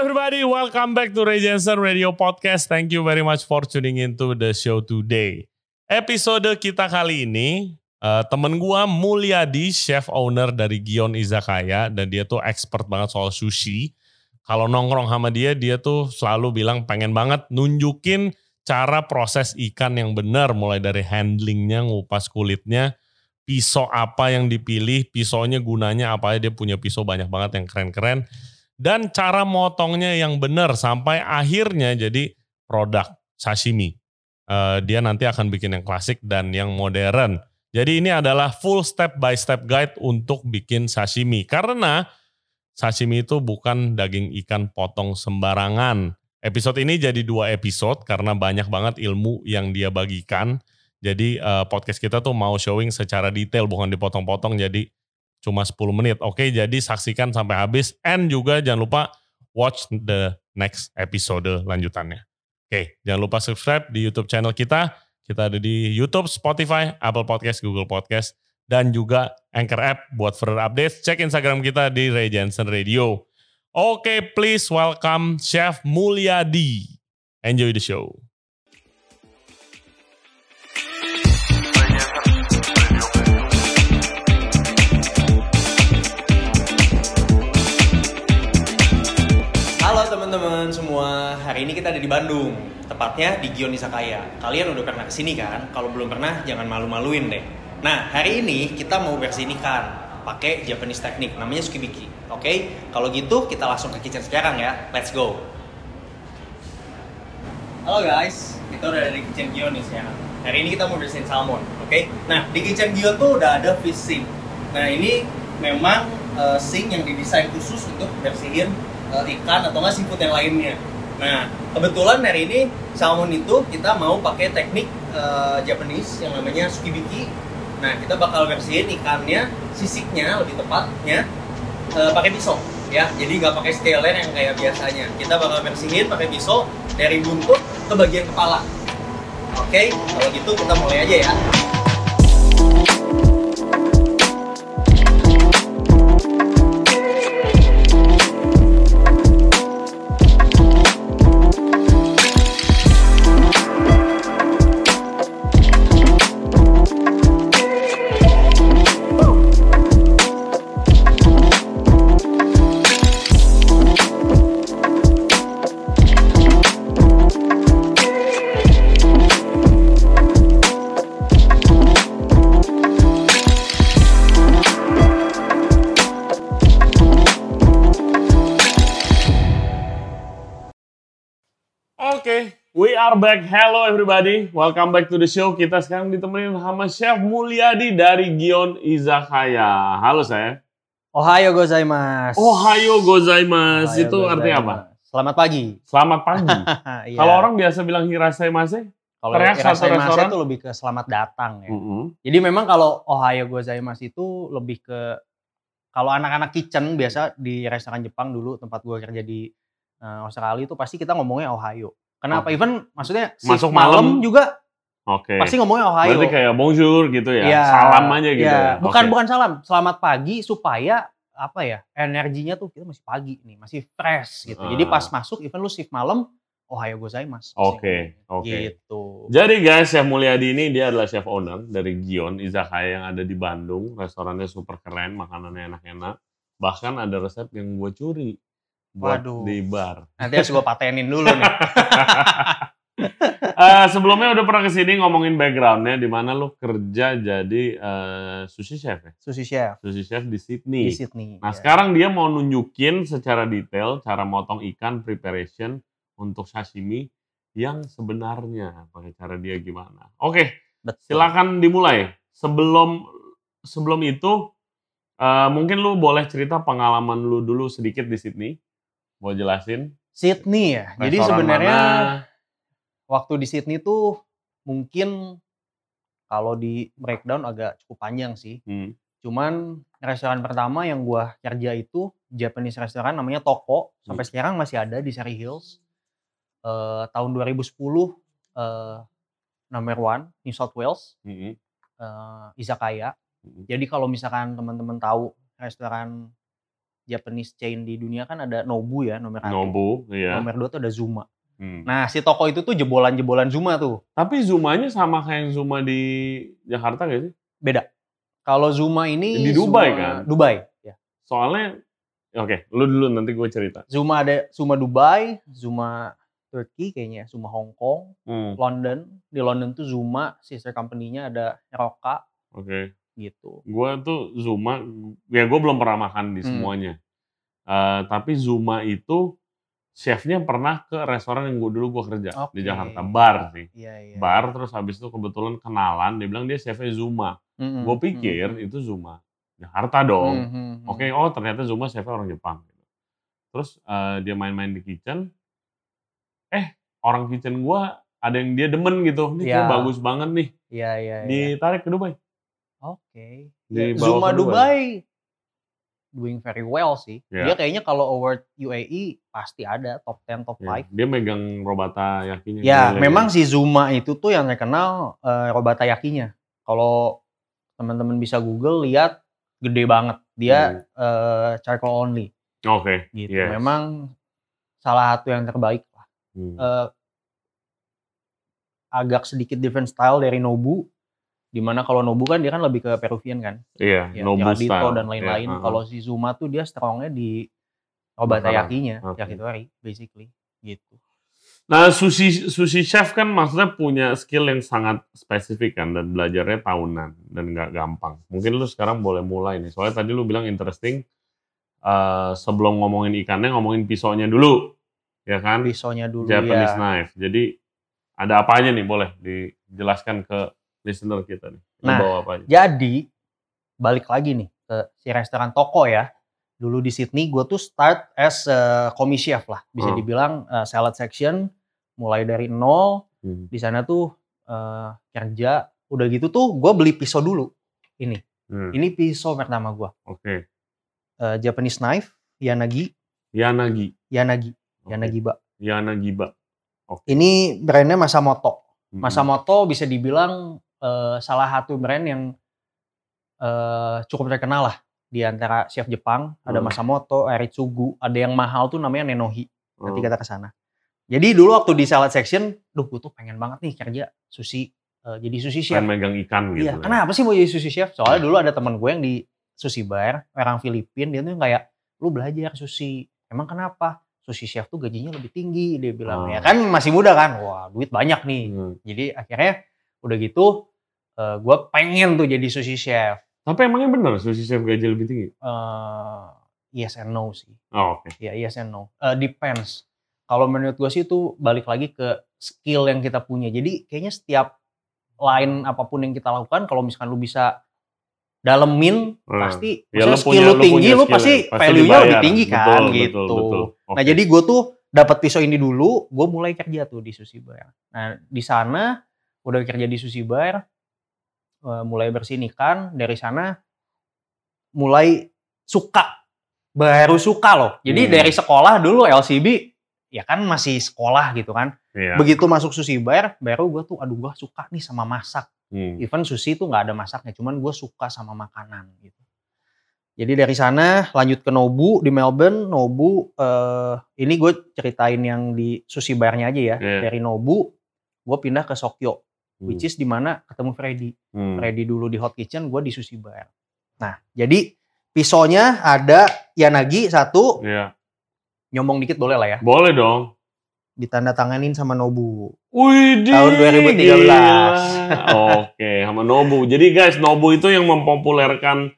everybody, welcome back to Ray Jensen Radio Podcast. Thank you very much for tuning into the show today. Episode kita kali ini, uh, temen gua Mulyadi, chef owner dari Gion Izakaya, dan dia tuh expert banget soal sushi. Kalau nongkrong sama dia, dia tuh selalu bilang pengen banget nunjukin cara proses ikan yang benar, mulai dari handlingnya, ngupas kulitnya, pisau apa yang dipilih, pisaunya gunanya apa dia punya pisau banyak banget yang keren-keren dan cara motongnya yang benar sampai akhirnya jadi produk sashimi. Uh, dia nanti akan bikin yang klasik dan yang modern. Jadi ini adalah full step by step guide untuk bikin sashimi karena sashimi itu bukan daging ikan potong sembarangan. Episode ini jadi dua episode karena banyak banget ilmu yang dia bagikan. Jadi uh, podcast kita tuh mau showing secara detail bukan dipotong-potong. Jadi cuma 10 menit. Oke, jadi saksikan sampai habis and juga jangan lupa watch the next episode lanjutannya. Oke, jangan lupa subscribe di YouTube channel kita. Kita ada di YouTube, Spotify, Apple Podcast, Google Podcast, dan juga Anchor App buat further updates. Cek Instagram kita di Ray Jensen Radio. Oke, please welcome Chef Mulyadi. Enjoy the show. Teman-teman semua, hari ini kita ada di Bandung, tepatnya di Gion Isakaya. Kalian udah pernah ke sini kan? Kalau belum pernah, jangan malu-maluin deh. Nah, hari ini kita mau versi ini kan, pakai Japanese teknik, namanya sukibiki. Oke, okay? kalau gitu kita langsung ke kitchen sekarang ya. Let's go. Halo guys, kita udah ada di kitchen Gion nih. Hari ini kita mau bersihin salmon, oke? Okay? Nah, di kitchen Gion tuh udah ada fish sink. Nah, ini memang uh, sink yang didesain khusus untuk bersihin ikan atau nggak seafood yang lainnya. Nah, kebetulan hari ini salmon itu kita mau pakai teknik uh, Japanese yang namanya sukibiki. Nah, kita bakal bersihin ikannya, sisiknya lebih tepatnya uh, pakai pisau ya. Jadi nggak pakai scaler yang kayak biasanya. Kita bakal bersihin pakai pisau dari buntut ke bagian kepala. Oke, okay? kalau gitu kita mulai aja ya. Are back. Hello everybody. Welcome back to the show. Kita sekarang ditemenin sama Chef Mulyadi dari Gion Izakaya. Halo saya. Ohayo gozaimasu. Ohayo gozaimasu. Ohayo Itu gozaimasu. artinya apa? Selamat pagi. Selamat pagi. iya. Kalau orang biasa bilang hirasaimasu, kalau hirasaimasu itu lebih ke selamat datang ya. Mm -hmm. Jadi memang kalau ohayo gozaimasu itu lebih ke kalau anak-anak kitchen biasa di restoran Jepang dulu tempat gue kerja di uh, Australia itu pasti kita ngomongnya ohayo. Kenapa? Oh. Even maksudnya masuk malam, juga Oke. Okay. Pasti ngomongnya Ohio. Berarti kayak bonjour gitu ya. ya salam aja gitu ya. ya. Bukan okay. bukan salam, selamat pagi supaya apa ya? Energinya tuh kita masih pagi nih, masih fresh gitu. Uh. Jadi pas masuk even lu shift malam Ohio gozaimasu. Oke, okay, oke. Okay. Gitu. Jadi guys, Chef Mulyadi ini dia adalah chef owner dari Gion Izakaya yang ada di Bandung. Restorannya super keren, makanannya enak-enak. Bahkan ada resep yang gue curi buat Waduh. di bar. Nanti harus gue patenin dulu nih. uh, sebelumnya udah pernah ke sini ngomongin backgroundnya di mana lo kerja jadi uh, sushi chef ya? Sushi chef. Sushi chef di Sydney. Di Sydney. Nah ya. sekarang dia mau nunjukin secara detail cara motong ikan preparation untuk sashimi yang sebenarnya pakai cara dia gimana. Oke, okay, silakan dimulai. Sebelum sebelum itu uh, mungkin lu boleh cerita pengalaman lu dulu sedikit di Sydney mau jelasin? Sydney ya. Jadi sebenarnya waktu di Sydney tuh mungkin kalau di breakdown agak cukup panjang sih. Hmm. Cuman restoran pertama yang gua kerja itu Japanese restoran namanya Toko. Sampai hmm. sekarang masih ada di Surrey Hills. Uh, tahun 2010 uh, number one New South Wales. Hmm. Uh, Izakaya. Hmm. Jadi kalau misalkan teman-teman tahu restoran Japanese chain di dunia kan ada Nobu ya nomor satu. Nobu, iya. Nomor dua tuh ada Zuma. Hmm. Nah si toko itu tuh jebolan-jebolan Zuma tuh. Tapi Zumanya sama kayak yang Zuma di Jakarta gak sih? Kalau Zuma ini Di Dubai Zuma- kan? Dubai. Ya. Soalnya, oke, lu dulu nanti gue cerita. Zuma ada Zuma Dubai, Zuma Turkey kayaknya, Zuma Hong Kong, Hmm, London. Di London tuh Zuma sister company-nya ada Roka oke. Gitu. Gue tuh Zuma, ya gue belum pernah makan di Hmm. semuanya. Eh, tapi Zuma itu chefnya pernah ke restoran yang gue dulu gue kerja di Oke. Jakarta, bar sih. Iya iya. Bar terus habis itu kebetulan kenalan, dia bilang dia chefnya Zuma. Mm-mm, Gue pikir mm-mm. itu Zuma Jakarta dong. Mhm, Oke, oh ternyata Zuma chefnya orang Jepang. Terus eh, dia main-main di kitchen, eh orang kitchen gua ada yang dia demen gitu, ini kayak Ya. bagus banget nih, Iya iya. iya. ditarik ke Dubai. Oke. Ya, Zuma Dubai. Dubai doing very well sih. Ya. Dia kayaknya kalau award UAE pasti ada top 10 top Ya, 5. dia megang Robata yakinya. Ya, Gila, memang si Zuma itu tuh yang terkenal eh, Robata Yakinya. Kalau teman-teman bisa Google lihat gede banget. Dia eh, charcoal only. Oke. gitu. yes. Memang salah satu yang terbaik lah. Hmm. Eh, agak sedikit different style dari Nobu. Di mana kalau Nobu kan dia kan lebih ke Peruvian kan. Iya, ya, Nobu Giradito style. dan lain-lain. Iya, uh-huh. Kalau si Zuma tuh dia strongnya di Robata Makanan. Yakinya, Oke. yakitori basically gitu. Nah, sushi sushi chef kan maksudnya punya skill yang sangat spesifik kan dan belajarnya tahunan dan nggak gampang. Mungkin lu sekarang boleh mulai nih. Soalnya tadi lu bilang interesting. eh, sebelum ngomongin ikannya, ngomongin pisaunya dulu, ya kan? Pisaunya dulu Japanese ya. knife. Jadi ada apa aja nih boleh dijelaskan ke listener kita nih. Nah, bawa apa aja? Jadi balik lagi nih ke si restoran toko ya. Dulu di Sydney gue tuh start as commis chef lah, bisa Hmm. dibilang uh, salad section mulai dari nol. Hmm. Di sana tuh uh, kerja, udah gitu tuh gue beli pisau dulu. Ini, Hmm, ini pisau pertama gue. Oke. Uh, Japanese knife, Yanagi, Yanagi. Yanagi, Oke. Yanagiba. Yanagiba. Ini brandnya Masamoto. Hmm. Masamoto bisa dibilang eh, salah satu brand yang eh, cukup terkenal lah di antara chef Jepang. Ada Hmm. Masamoto, Eritsugu, ada yang mahal tuh namanya Nenohi. Nanti Oh. kita ke sana. Jadi dulu waktu di salad section, duh gue tuh pengen banget nih kerja sushi, eh, jadi sushi chef. Pengen megang ikan gitu. Iya, ya. kenapa sih mau jadi sushi chef? Soalnya dulu ada teman gue yang di sushi bar, orang Filipin, dia tuh kayak, lu belajar sushi. Emang kenapa? Sushi chef tuh gajinya lebih tinggi, dia bilang. Ah. Ya kan masih muda kan, wah duit banyak nih. Hmm. Jadi akhirnya udah gitu, eh, gue pengen tuh jadi sushi chef. Tapi emangnya bener sushi chef gaji lebih tinggi? Eh, yes and no sih. Oh, oke. Ya yes and no. Eh, depends. Kalau menurut gue sih itu balik lagi ke skill yang kita punya. Jadi kayaknya setiap line apa pun yang kita lakukan, kalau misalkan lu bisa dalemin, Hmm. pasti Ya, lu skill punya- lu tinggi, lu pasti ya, pasti value-nya lebih tinggi kan Betul, gitu. betul, betul. Nah Oke. jadi gue tuh dapat pisau ini dulu, gue mulai kerja tuh di sushi bar. Nah di sana udah kerja di sushi bar, eh, mulai bersihin ikan. Dari sana mulai suka, baru suka loh. Jadi Hmm. dari sekolah dulu LCB, ya kan masih sekolah gitu kan. Iya. Begitu masuk sushi bar, baru gue tuh aduh gue suka nih sama masak. Hmm. Even sushi tuh nggak ada masaknya, cuman gue suka sama makanan gitu. Jadi dari sana lanjut ke Nobu di Melbourne. Nobu eh, ini gue ceritain yang di sushi barnya aja ya. Iya. Dari Nobu gue pindah ke Sokyo, Hmm. which is di mana ketemu Freddy. Hmm. Freddy dulu di Hot Kitchen, gue di sushi bar. Nah jadi pisaunya ada Yanagi satu, Iya. nyombong dikit boleh lah ya. Boleh dong. Ditandatanganin sama Nobu. Wih, Tahun 2013. Oke, sama Nobu. Jadi guys, Nobu itu yang mempopulerkan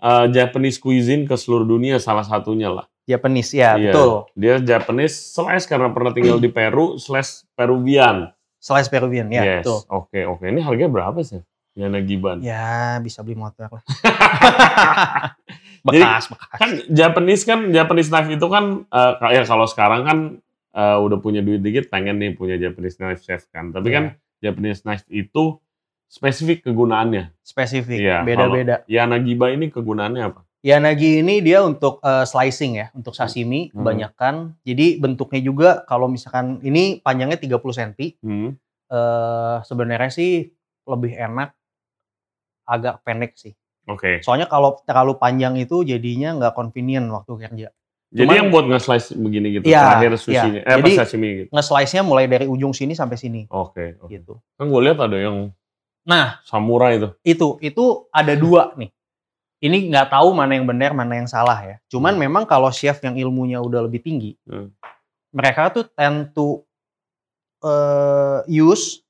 uh, Japanese cuisine ke seluruh dunia salah satunya lah. Japanese ya Iya. betul. Dia Japanese slash karena pernah tinggal di Peru slash Peruvian. Slice Peruvian ya yes. Oke, oke. Ini harganya berapa sih? Yana Giban. Ya bisa beli motor lah. Jadi, bekas bekas. Kan Japanese kan Japanese knife itu kan uh, ya kalau sekarang kan uh, udah punya duit dikit pengen nih punya Japanese knife chef kan. Tapi Iya. kan Japanese knife itu spesifik kegunaannya. Spesifik Iya, beda-beda. Yana Giba ini kegunaannya apa? Yanagi ini dia untuk eh, slicing ya, untuk sashimi Hmm. kebanyakan. Jadi bentuknya juga kalau misalkan ini panjangnya 30 cm, Hmm. eh sebenarnya sih lebih enak agak pendek sih. Oke. Soalnya kalau terlalu panjang itu jadinya nggak convenient waktu kerja. Jadi Cuman- yang buat nge-slice begini gitu, Iya, terakhir iya. sushinya, eh apa Jadi- sashimi gitu. Nge-slice-nya mulai dari ujung sini sampai sini Oke, oke. gitu. Kan gue lihat ada yang Nah, samurai itu. itu itu ada dua nih. Ini nggak tahu mana yang benar, mana yang salah ya. Cuman Hmm. memang kalau chef yang ilmunya udah lebih tinggi, Hmm. mereka tuh tend to uh, use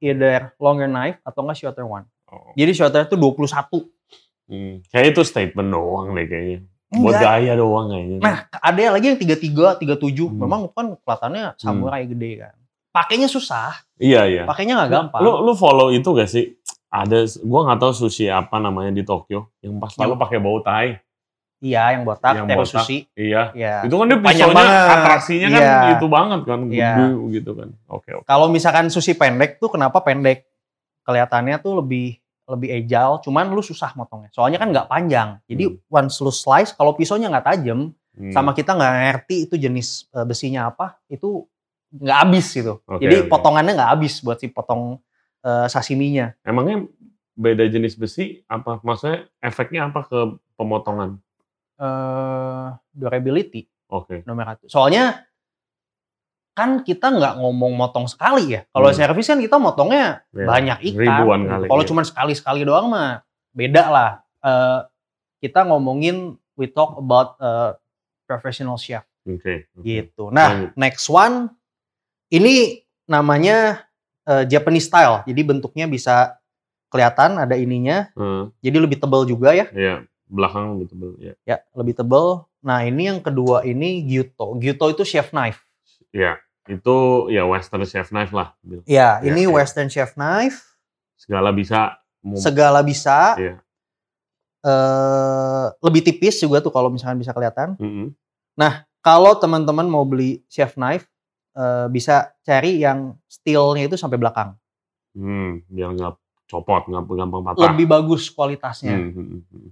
either longer knife atau enggak shorter one. Oh. Jadi shorter itu 21. Hmm. Kayak itu statement doang deh kayaknya. Buat Enggak. gaya doang kayaknya. Nah, ada lagi yang 33, 37. Hmm. Memang kan kelihatannya samurai gede kan. Pakainya susah, iya iya. pakainya nggak gampang. Lu lu follow itu gak sih? Ada, gua nggak tahu sushi apa namanya di Tokyo yang pas lalu pakai bow tie. Iya, yang botak, Yang botak. sushi. Iya. Iya. Itu kan dia pisaunya atraksinya kan Iya. itu banget kan, Iya. gede gitu kan. Oke oke. Kalau misalkan sushi pendek tuh kenapa pendek? Kelihatannya tuh lebih lebih agile, cuman lu susah motongnya. Soalnya kan nggak panjang. Jadi Hmm. once lu slice, kalau pisaunya nggak tajam, Hmm. sama kita nggak ngerti itu jenis eh, besinya apa, itu nggak habis gitu. Oke, Jadi oke. potongannya nggak habis buat si potong eh, sashiminya. Emangnya beda jenis besi apa? Maksudnya efeknya apa ke pemotongan? Eh, durability Oke. nomor satu. Soalnya kan kita nggak ngomong motong sekali ya. Kalau Hmm. servis kan kita motongnya Ya, banyak ikan. ribuan kali, Kalau iya. cuma sekali-sekali doang mah beda lah. Eh, kita ngomongin we talk about eh, professional chef Oke. oke. gitu. Nah, Lanjut. next one ini namanya eh, Japanese style. Jadi bentuknya bisa kelihatan ada ininya. Hmm, Jadi lebih tebal juga ya. ya belakang lebih tebal ya. Ya, lebih tebal. Nah, ini yang kedua ini gyuto. Gyuto itu chef knife. Ya, itu ya western chef knife lah. Bil. Ya, Ya, ini ya. western chef knife. Segala bisa. Segala bisa. Iya. eh lebih tipis juga tuh kalau misalkan bisa kelihatan. Mm-mm. Kalau teman-teman mau beli chef knife, eh, bisa cari yang steelnya itu sampai belakang. Hmm, biar nggak copot, nggak gampang patah. Lebih bagus kualitasnya. Hmm, hmm, hmm.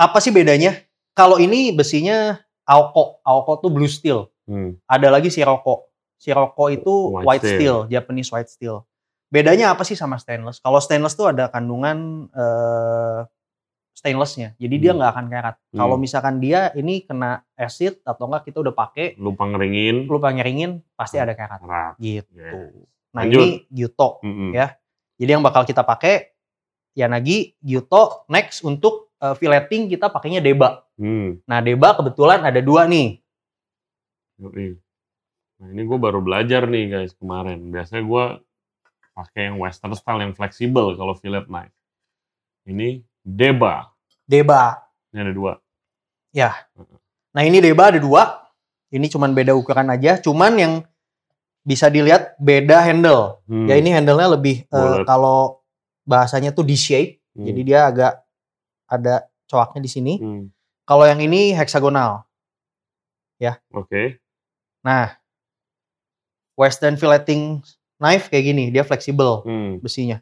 Apa sih bedanya? Kalau ini besinya Aoko. Aoko tuh blue steel. Hmm. Ada lagi Sirocco. Sirocco itu White white, steel. steel. Japanese white steel. Bedanya apa sih sama stainless? Kalau stainless tuh ada kandungan eh, stainlessnya. Jadi dia Hmm. nggak akan karat. Hmm. Kalau misalkan dia ini kena acid atau enggak kita udah pakai Lupa ngeringin. lupa ngeringin pasti ada karat Kerat. gitu. Yes. Nah Lanjut. ini Gyuto. Mm-mm. Ya. Jadi yang bakal kita pakai Yanagi, Gyuto. Next untuk eh, filleting kita pakainya Deba. Hmm. Nah Deba kebetulan ada dua nih. Nah ini gue baru belajar nih guys kemarin. Biasanya gue pakai yang western style yang fleksibel kalau fillet knife. Ini Deba. Deba. Ini ada dua. Nah ini Deba ada dua. Ini cuman beda ukuran aja. Cuman yang bisa dilihat beda handle. Hmm. Ya ini handle-nya lebih Bulat. kalau bahasanya tuh D-shape. Hmm. Jadi dia agak ada coaknya di sini. Hmm. Kalau yang ini heksagonal. Oke. Nah, western filleting knife kayak gini, dia fleksibel Hmm. besinya.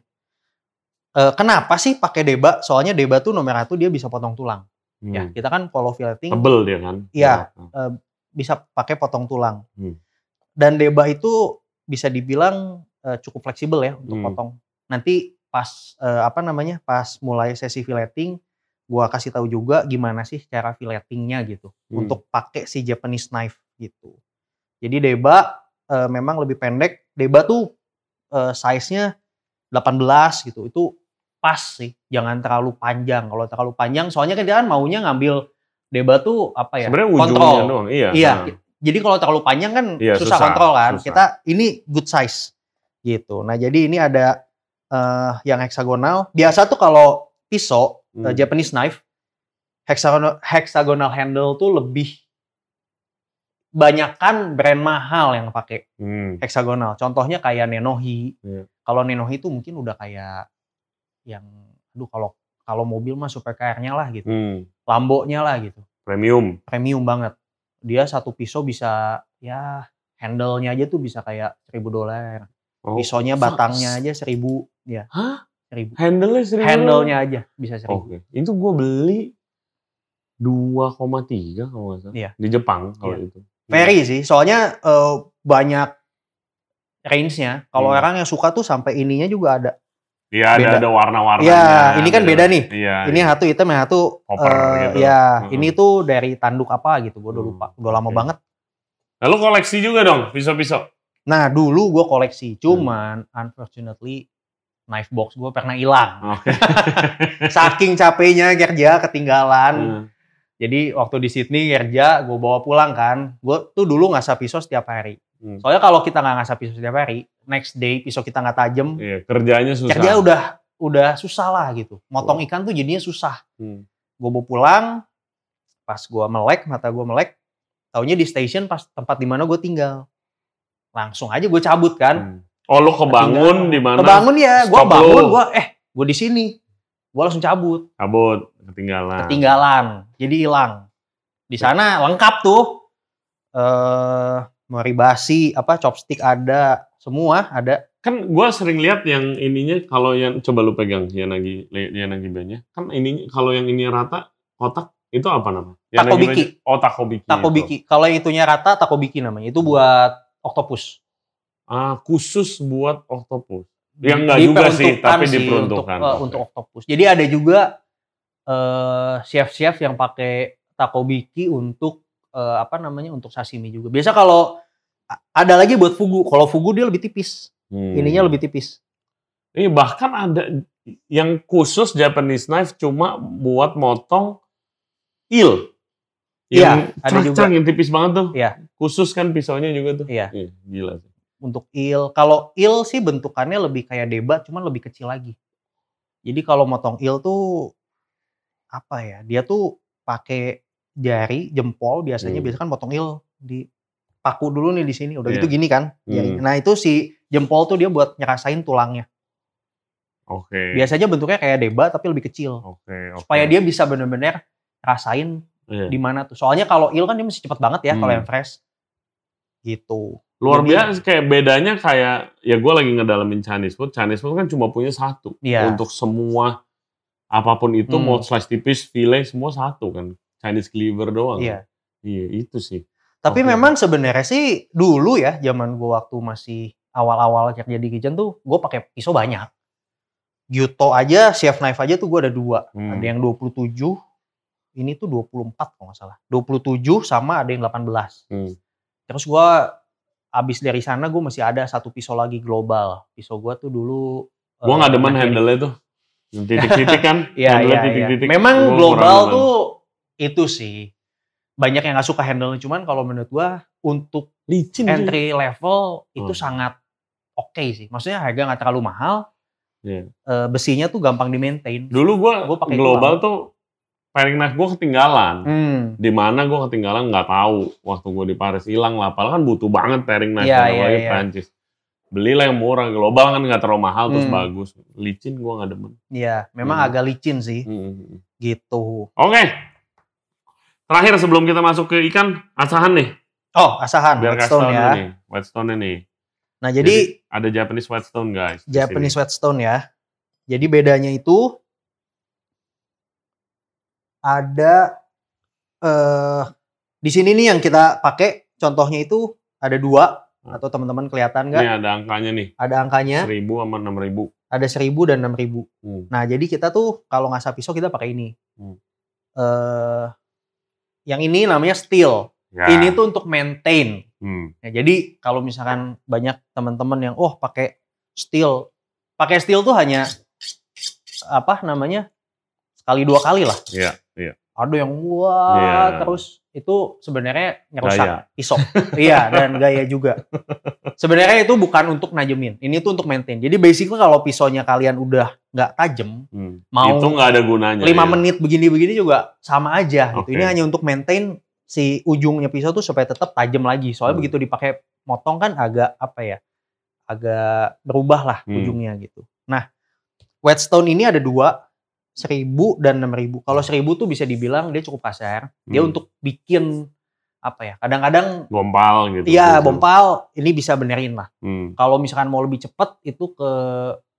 Eh, kenapa sih pakai deba? Soalnya deba tuh nomor satu dia bisa potong tulang. Hmm. Ya, kita kan kalau filleting Tebel dia kan. Iya. Nah, bisa pakai potong tulang. Hmm. Dan deba itu bisa dibilang eh, cukup fleksibel ya untuk Hmm. potong. Nanti pas eh, apa namanya? Pas mulai sesi filleting, gua kasih tahu juga gimana sih cara filletingnya gitu Hmm. untuk pakai si Japanese knife gitu. Jadi deba eh, memang lebih pendek. Deba tuh eh, size-nya 18 gitu. Itu pas sih. Jangan terlalu panjang. Kalau terlalu panjang soalnya kan dia kan maunya ngambil deba tuh apa ya? Sebenarnya ujungnya kontrol. doang. Iya. Iya. Nah. Jadi kalau terlalu panjang kan Iya, susah, susah, kontrol kan. susah. Kita ini good size gitu. Nah, jadi ini ada eh, yang heksagonal. Biasa tuh kalau pisau Hmm. eh, Japanese knife hexagonal hexagonal handle tuh lebih banyakkan brand mahal yang pakai Hmm. heksagonal. Contohnya kayak Nenohi. Iya. Kalau Nenohi itu mungkin udah kayak yang aduh kalau kalau mobil mah supercar-nya lah gitu. Hmm. Lambo-nya lah gitu. Premium. Premium banget. Dia satu pisau bisa ya handle-nya aja tuh bisa kayak 1000 dolar. Oh. Pisaunya batangnya aja 1000 ya. Hah? 1000. Handle-nya seribu. Handle-nya aja bisa 1000. Oke. Itu gue beli 2,3 kalau nggak salah. Iya. Di Jepang kalau Iya. itu. Vary sih, soalnya eh, banyak range-nya. Kalau Hmm. orang yang suka tuh sampai ininya juga ada. Iya ada ada warna-warnanya. Iya, ini kan beda nih. Iya. ini satu hitam yang satu Koper eh, gitu. ya Mm-mm. ini tuh dari tanduk apa gitu gue udah Hmm, lupa udah lama banget Lalu koleksi juga dong pisau-pisau. nah dulu gue koleksi Hmm. cuman unfortunately knife box gue pernah hilang Oke. saking capeknya kerja ketinggalan Hmm. jadi waktu di Sydney kerja gue bawa pulang kan gue tuh dulu ngasah pisau setiap hari Hmm. soalnya kalau kita nggak ngasah pisau setiap hari next day pisau kita nggak tajem Iya, kerjanya susah. kerja udah udah susah lah gitu motong ikan tuh jadinya susah Hmm. gue bawa pulang pas gue melek mata gue melek taunya di station pas tempat di mana gue tinggal langsung aja gue cabut kan Hmm. Oh lu kebangun di mana? kebangun ya gue bangun gue eh gue di sini gue langsung cabut Kabut, ketinggalan. ketinggalan jadi hilang di sana lengkap tuh eh meribasi apa chopstick ada semua ada Kan gua sering lihat yang ininya kalau yang coba lu pegang Yanagi Yanagi bannya. Kan ini kalau yang ini rata kotak itu apa nama? Takobiki. Yanagi Oh, takobiki. takobiki itu. kalau yang itunya rata takobiki namanya itu buat octopus Ah, khusus buat oktopus. Yang enggak juga sih, tapi sih diperuntukkan. untuk, eh, untuk octopus. Jadi ada juga eh, chef-chef yang pakai takobiki untuk eh, apa namanya untuk sashimi juga. Biasa kalau ada lagi buat fugu. Kalau fugu dia lebih tipis. Hmm. Ininya lebih tipis. Ini bahkan ada yang khusus Japanese knife cuma buat motong il. Iya, Yang ada juga. yang tipis banget tuh. Iya. Khusus kan pisaunya juga tuh. Iya. Gila sih. Untuk il. Kalau il sih bentukannya lebih kayak debat, cuman lebih kecil lagi. Jadi kalau motong il tuh apa ya? Dia tuh pakai jari, jempol biasanya Hmm. biasa kan motong il di paku dulu nih di sini. Udah Iya. gitu gini kan. Hmm. Nah, itu si jempol tuh dia buat nyerasain tulangnya. Oke. Biasanya bentuknya kayak debat tapi lebih kecil. Oke, oke. Supaya dia bisa bener-bener rasain Iya. di mana tuh. Soalnya kalau il kan dia mesti cepet banget ya kalau Hmm. yang fresh. Gitu. Luar Jadi- biasa kayak bedanya kayak ya gue lagi ngedalamin Chinese food. Chinese food kan cuma punya satu Iya. untuk semua apa pun itu Hmm. mau slice tipis, fillet semua satu kan. Chinese cleaver doang. Iya. Iya itu sih. Tapi Oke. memang sebenarnya sih dulu ya zaman gua waktu masih awal-awal kerja di kitchen tuh gue pakai pisau banyak. Gyuto aja, chef knife aja tuh gue ada dua. Hmm. Ada yang 27, ini tuh 24 kalau nggak salah. 27 sama ada yang 18. Hmm. Terus gua abis dari sana gue masih ada satu pisau lagi global. Pisau gua tuh dulu. Gue eh, nggak demen Nakiri. handle-nya tuh. Titik-titik kan. Iya, iya, iya. titik-titik. Memang Gua global demen. tuh itu sih. Banyak yang nggak suka handle cuman kalau menurut gua untuk licin. entry level itu Hmm. sangat oke sih. Maksudnya harga nggak terlalu mahal. Iya. eh, besinya tuh gampang di maintain. Dulu gue Gua pakai global tuh paring knife gue ketinggalan. Hmm. Di mana gue ketinggalan nggak tahu. Waktu gue di Paris hilang lah. Padahal kan butuh banget paring knife. Iya, apalagi iya, iya. Prancis. Belilah yang murah. Global kan nggak terlalu mahal terus Hmm. bagus. Licin gue nggak demen. Iya, memang Hmm. agak licin sih Hmm. gitu. Oke. Terakhir sebelum kita masuk ke ikan, asahan nih. Oh, asahan Biar Whitestone tau ya. nih. Whitestone nih. Nah, jadi ada Japanese Whitestone guys. Japanese. Whetstone ya. Jadi bedanya itu ada eh di sini nih yang kita pakai contohnya itu ada dua Hmm. atau teman-teman kelihatan Ini nggak? ada angkanya nih. Ada angkanya, 1000 sama 6000. ada 1000 dan 6000. Hmm. Nah, jadi kita tuh kalau ngasah pisau kita pakai ini. Hmm. Eh yang ini namanya steel. Ya. Ini tuh untuk maintain. Hmm. Ya, jadi kalau misalkan banyak teman-teman yang oh pakai steel, pakai steel tuh hanya apa namanya sekali dua kali lah. Iya. Ada yang wah Iya. terus itu sebenarnya ngerusak Gaya. pisau. iya dan gaya juga. Sebenarnya itu bukan untuk najemin, ini tuh untuk maintain. Jadi basically kalau pisaunya kalian udah nggak tajam, Hmm. Mau itu nggak ada gunanya. lima ya. menit begini-begini juga sama aja gitu. Oke. Ini hanya untuk maintain si ujungnya pisau tuh supaya tetap tajam lagi. Soalnya Hmm. begitu dipakai motong kan agak apa ya? Agak berubah lah Hmm. ujungnya gitu. Nah, whetstone ini ada dua, 1000 dan 6000. Kalau 1000 tuh bisa dibilang dia cukup kasar. Dia Hmm. untuk bikin apa ya? Kadang-kadang Gompal gitu. iya Gitu. bompal ini bisa benerin lah. Hmm. Kalau misalkan mau lebih cepet itu ke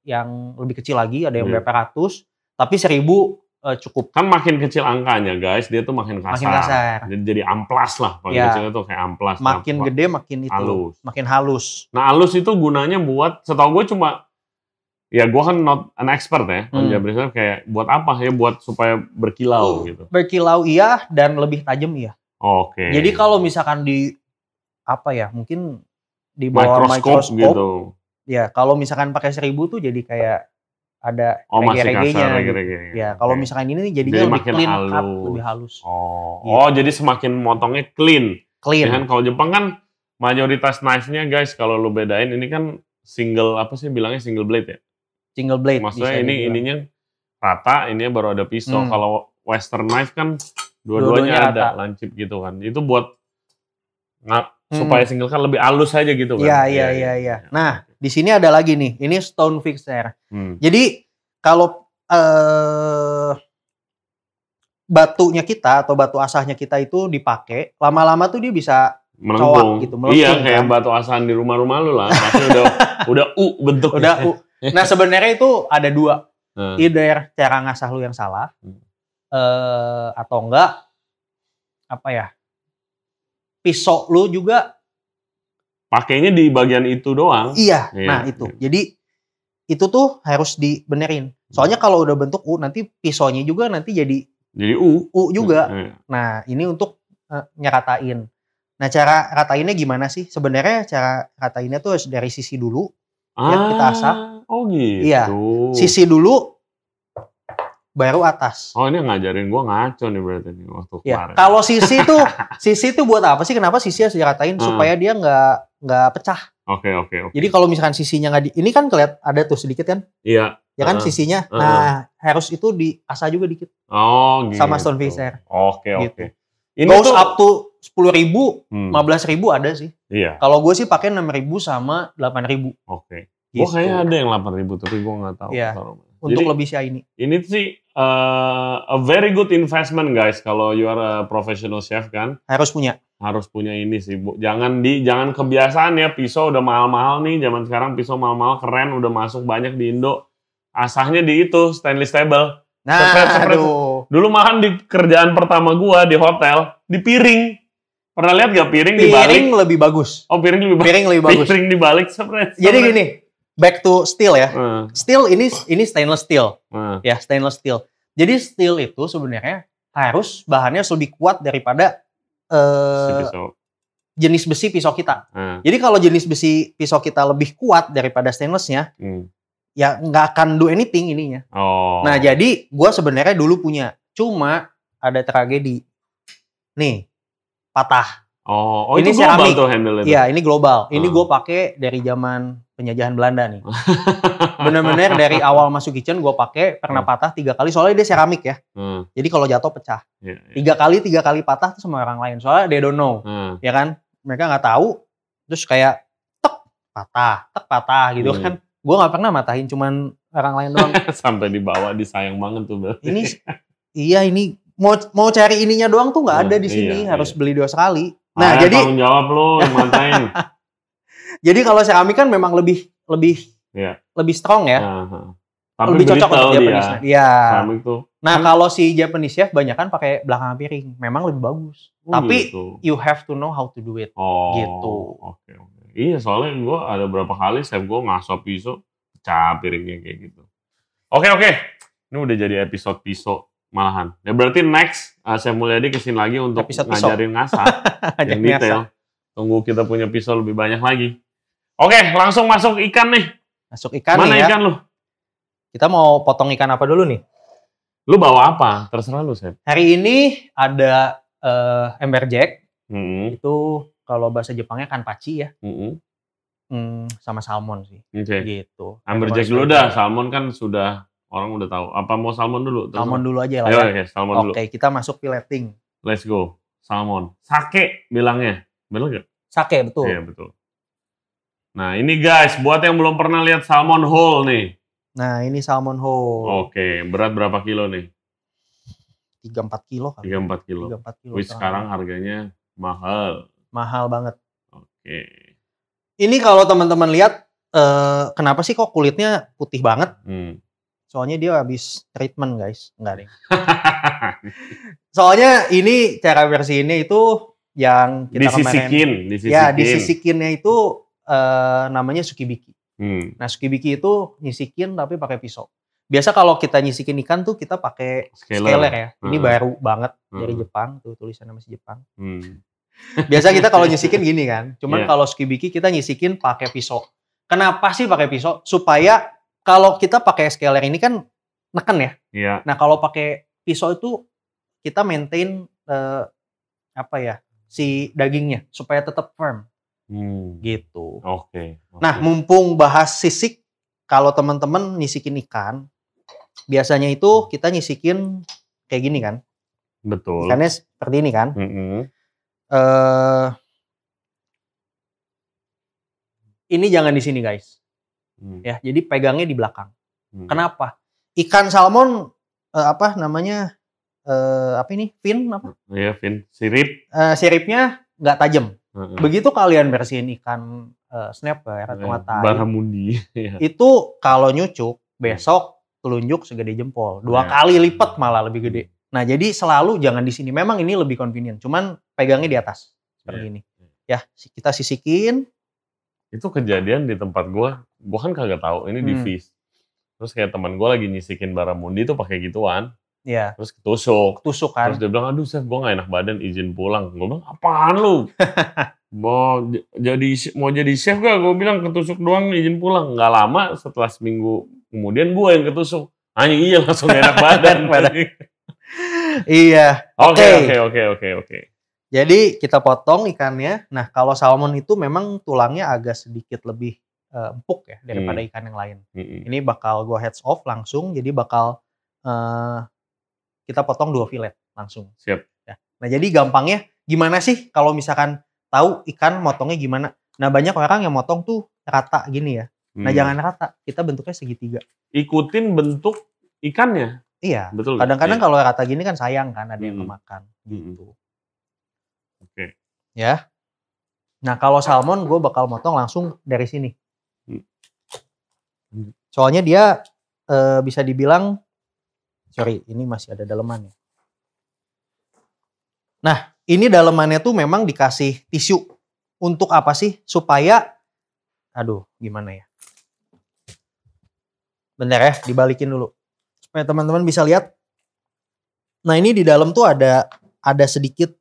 yang lebih kecil lagi ada yang berapa ratus, tapi 1000 eh, cukup Kan makin kecil angkanya guys, dia tuh makin kasar. makin kasar. Jadi, jadi amplas lah. Paling Iya. kecilnya tuh kayak amplas. Makin Nah, gede makin itu halus. makin halus. Nah halus itu gunanya buat, setahu gue cuma ya gue kan not an expert ya. Hmm. Hmm. Jabril kayak buat apa ya buat supaya berkilau gitu. Berkilau iya dan lebih tajam iya. Oke. Jadi kalau misalkan di apa ya, mungkin di bawah mikroskop mikroskop, gitu. ya kalau misalkan pakai seribu tuh jadi kayak ada Oh rege-regenya kasar gitu. rege-rege. Ya, kalau Oke. misalkan ini jadinya Jadi lebih clean cut, halus. lebih halus. Oh, Gitu. oh jadi semakin motongnya clean. Clean. Ya kan kalau Jepang kan mayoritas knife-nya guys kalau lu bedain ini kan single apa sih bilangnya single blade ya. Single blade. Maksudnya ini dibilang. ininya rata, ininya baru ada pisau. Hmm. Kalau western knife kan Dua-duanya dua-duanya ada rata. lancip gitu kan. Itu buat nggak Hmm. supaya single kan lebih halus aja gitu kan. Iya, iya, iya, iya. Nah, di sini ada lagi nih. Ini stone fixer. Hmm. Jadi kalau eh batunya kita atau batu asahnya kita itu dipakai, lama-lama tuh dia bisa melengkung. gitu, melengkung iya, kayak kan. batu asahan di rumah-rumah lu lah. Pasti udah udah u bentuknya. udah uh. Nah, sebenarnya itu ada dua. Nah, Either cara ngasah lu yang salah Hmm. eh atau enggak apa ya? Pisau lu juga pakainya di bagian itu doang. iya. Iya, Nah, itu. Jadi itu tuh harus dibenerin. Soalnya kalau udah bentuk U nanti pisaunya juga nanti jadi Jadi u U juga. Iya. Nah, ini untuk eh, nyeratain. Nah, cara ratainnya gimana sih? Sebenarnya cara ratainnya tuh harus dari sisi dulu. Ya, kita asah. Oh gitu. Iya. Sisi dulu baru atas. Oh ini ngajarin gua ngaco nih berarti nih waktu Ya, kemarin. kalau sisi tuh sisi tuh buat apa sih? Kenapa sisi harus diratain Hmm. supaya dia nggak nggak pecah. Oke oke oke. Jadi kalau misalkan sisinya nggak di, ini kan kelihat ada tuh sedikit kan? Iya. Ya kan Heeh. sisinya. Heeh. Nah, harus itu diasah juga dikit. Oh gitu. Sama stone fixer. Oke Gitu. oke. Ini Goes tuh. up to sepuluh ribu, Hmm, lima belas ribu ada sih. Iya. Kalau gue sih pakai enam ribu sama delapan ribu. Oke. Gitu. Gua kayaknya ada yang 8000 tapi gua nggak tahu. Iya. mana. Untuk Jadi, lebih sih ini. ini sih uh, a very good investment guys kalau you are a professional chef kan. Harus punya. harus punya ini sih bu jangan di jangan kebiasaan ya pisau udah mahal-mahal nih zaman sekarang pisau mahal-mahal keren udah masuk banyak di Indo asahnya di itu stainless table Nah, Sepret, sepret. aduh. dulu makan di kerjaan pertama gua di hotel di piring pernah lihat gak piring, dibalik Piring lebih bagus. oh piring lebih bagus Piring lebih bagus. piring dibalik sepret Jadi gini, back to steel ya. uh, Steel ini ini stainless steel. uh, Ya, stainless steel. Jadi steel itu sebenarnya harus bahannya lebih kuat daripada si eh, pisau jenis besi pisau kita. uh, Jadi kalau jenis besi pisau kita lebih kuat daripada stainlessnya, hmm. ya nggak akan do anything ininya. oh Nah, jadi gua sebenarnya dulu punya, cuma ada tragedi. Nih, patah. Oh oh ini itu global tuh handle itu Iya, ini global. Ini Ah. gue pakai dari zaman penjajahan Belanda nih. Bener-bener dari awal masuk kitchen gue pakai pernah Hmm. patah tiga kali. Soalnya dia seramik ya. uh, Jadi kalau jatuh pecah. iya, iya. Tiga kali tiga kali patah tuh sama orang lain. Soalnya they don't know, Uh, ya kan? Mereka nggak tahu. Terus kayak tek patah, tek patah gitu Hmm. kan. Gue nggak pernah matahin, cuman orang lain doang. sampai dibawa disayang banget tuh berarti ini iya ini mau mau cari ininya doang tuh nggak Hmm, ada di sini. iya, Harus iya. beli di Australia. Ah, Nah, jadi tanggung jawab lu yang matain. jadi kalau seramik kan memang lebih lebih Iya. lebih strong ya. Tapi lebih cocok untuk dia. Japanese. Iya. Keramik tuh. Nah, kalau si Japanese chef banyak kan pakai belakang piring. Memang lebih bagus. Oh, Tapi gitu. you have to know how to do it. oh, gitu. Oke, oke. Iya, soalnya gue ada berapa kali chef gue ngasop pisau, pecah piringnya kayak gitu. Oke, oke. Ini udah jadi episode pisau malahan. Ya berarti next uh, Chef Mulyadi ke sini lagi untuk Episode ngajarin ngasah yang detail. Tunggu kita punya pisau lebih banyak lagi. Oke, langsung masuk ikan nih. Masuk ikan Mana nih ya. ikan lu? Kita mau potong ikan apa dulu nih? Lu bawa apa? Terserah lu, Chef. Hari ini ada eh, ember jack. Mm-mm. Itu kalau bahasa Jepangnya kan paci ya. Mm-mm. Hmm, sama salmon sih. Oke. Gitu. Amberjack dulu dah, salmon kan sudah orang udah tahu. Apa mau salmon dulu? Terserah. Salmon dulu aja lah Ayo, ya. oke, salmon Oke, dulu. kita masuk pileting. Let's go. Salmon. Sake bilangnya. Bener gak? Sake betul. Iya, betul. Nah, ini guys, buat yang belum pernah lihat salmon whole nih. Nah, ini salmon whole. Oke, berat berapa kilo nih? 3-4 kilo kali. 3-4 kilo. 3-4 kilo. Wih, sekarang harganya mahal. mahal banget. Oke. Ini kalau teman-teman lihat eh, kenapa sih kok kulitnya putih banget? Hmm. Soalnya dia habis treatment, guys. Enggak deh. Soalnya ini cara versi ini itu yang kita kemarin disisikin, disisikin. ya disisikinnya itu eh, namanya sukibiki. Hmm. Nah, sukibiki itu nyisikin tapi pakai pisau. Biasa kalau kita nyisikin ikan tuh kita pakai Scaler. scaler ya. Ini Hmm. baru banget dari Hmm. Jepang, tuh tulisannya masih Jepang. Hmm. Biasa kita kalau nyisikin gini kan. Cuman Iya. kalau sukibiki kita nyisikin pakai pisau. Kenapa sih pakai pisau? Supaya kalau kita pakai scaler ini kan neken ya. Iya. Nah, kalau pakai pisau itu kita maintain eh, apa ya? si dagingnya supaya tetap firm Hmm. gitu. Oke. oke. Nah, mumpung bahas sisik, kalau teman-teman nyisikin ikan, biasanya itu kita nyisikin kayak gini kan. betul. Ikannya seperti ini kan. Mm-mm. eh ini jangan di sini guys. Hmm. Ya, jadi pegangnya di belakang. Hmm. Kenapa? Ikan salmon eh, apa namanya? eh apa ini? Fin apa? Iya, Vin. Sirip. Eh, siripnya nggak tajam. Heeh. Begitu kalian bersihin ikan eh, snapper atau mata air, Baramundi. Iya. itu kalau nyucuk besok telunjuk segede jempol dua Ya. kali lipat malah lebih gede nah jadi selalu jangan di sini memang ini lebih convenient cuman pegangnya di atas seperti Ya. ini ya kita sisikin Itu kejadian di tempat gua. Gua kan kagak tahu ini di Hmm. Terus kayak teman gua lagi nyisikin baramundi tuh pakai gituan. ya Terus ketusuk. tusuk Terus kan dia bilang, aduh chef gue gak enak badan izin pulang. Gue bilang, apaan lu? mau jadi mau jadi chef gak? Gue bilang ketusuk doang izin pulang. Gak lama setelah seminggu kemudian gue yang ketusuk. Anjing iya langsung enak badan. Iya Oke. oke oke oke oke. jadi kita potong ikannya nah kalau salmon itu memang tulangnya agak sedikit lebih eh, empuk ya daripada Hmm. ikan yang lain Mm-mm. ini bakal gua heads off langsung jadi bakal eh, kita potong dua fillet langsung Siap. ya. nah jadi gampangnya gimana sih kalau misalkan tahu ikan motongnya gimana nah banyak orang yang motong tuh rata gini ya nah Hmm. jangan rata kita bentuknya segitiga ikutin bentuk ikannya. iya Betul. kadang-kadang Iya. kalau rata gini kan sayang kan ada yang Hmm. kemakan gitu Oke. ya nah kalau salmon gue bakal motong langsung dari sini Hmm. Soalnya dia eh, bisa dibilang sorry ini masih ada dalemannya nah ini dalemannya tuh memang dikasih tisu. Untuk apa sih? Supaya aduh gimana ya? Bentar ya dibalikin dulu. Supaya teman-teman bisa lihat. Nah ini di dalam tuh ada ada sedikit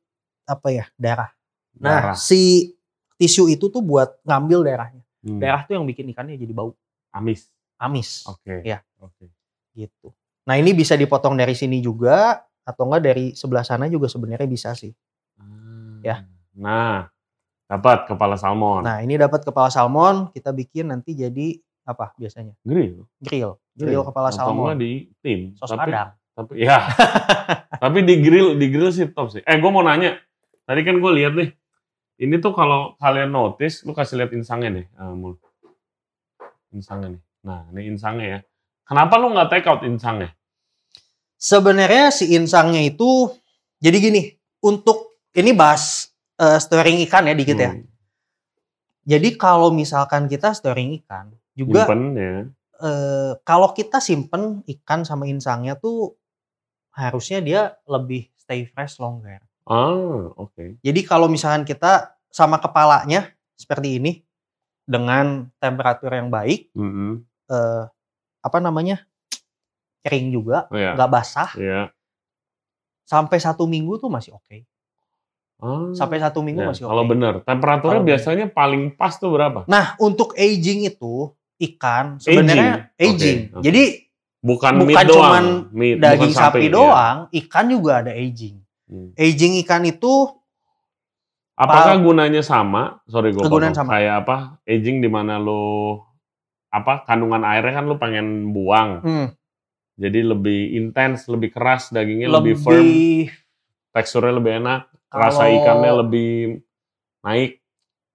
apa ya darah. Nah Darah. si tisu itu tuh buat ngambil darahnya. Hmm. darah tuh yang bikin ikannya jadi bau. Amis. Amis Oke. Iya. Oke. gitu. Nah ini bisa dipotong dari sini juga atau enggak dari sebelah sana juga sebenarnya bisa sih. Ya. Nah, dapat kepala salmon. Nah ini dapat kepala salmon kita bikin nanti jadi apa biasanya grill. grill, grill kepala Atau salmon, di tim. sos tapi, padang. Tapi ya. tapi di grill di grill sih top sih. Eh gue mau nanya. Tadi kan gue lihat nih. Ini tuh kalau kalian notice, lu kasih lihat insangnya deh, eh, Mul. Insangnya nih. Nah, ini insangnya ya. Kenapa lu nggak take out insangnya? Sebenarnya si insangnya itu jadi gini untuk ini bahas eh, storing ikan ya dikit ya. Hmm, Jadi kalau misalkan kita storing ikan juga Nyimpen ya. eh, kalau kita simpen ikan sama insangnya tuh harusnya dia lebih stay fresh longer. Ah, oke. Jadi kalau misalkan kita sama kepalanya seperti ini dengan temperatur yang baik, Mm-mm. Eh, apa namanya kering juga, Oh ya. nggak basah, Iya. sampai satu minggu tuh masih oke. Ah, Sampai satu minggu ya, masih oke. Kalau bener, temperaturnya Kalau biasanya paling pas tuh berapa? Nah untuk aging itu ikan sebenarnya Aging. aging. Oke. Jadi Bukan, Bukan meat doang. cuman Meat, daging bukan sapi, ya. doang, ikan juga ada aging. Hmm. Aging ikan itu Apakah gunanya sama? Sorry gue Kegunaan potong. sama. Kayak apa? Aging di mana lu apa kandungan airnya kan lu pengen buang. hmm, Jadi lebih intens, lebih keras dagingnya lebih, lebih, firm, teksturnya lebih enak, rasa Kalau- ikannya lebih naik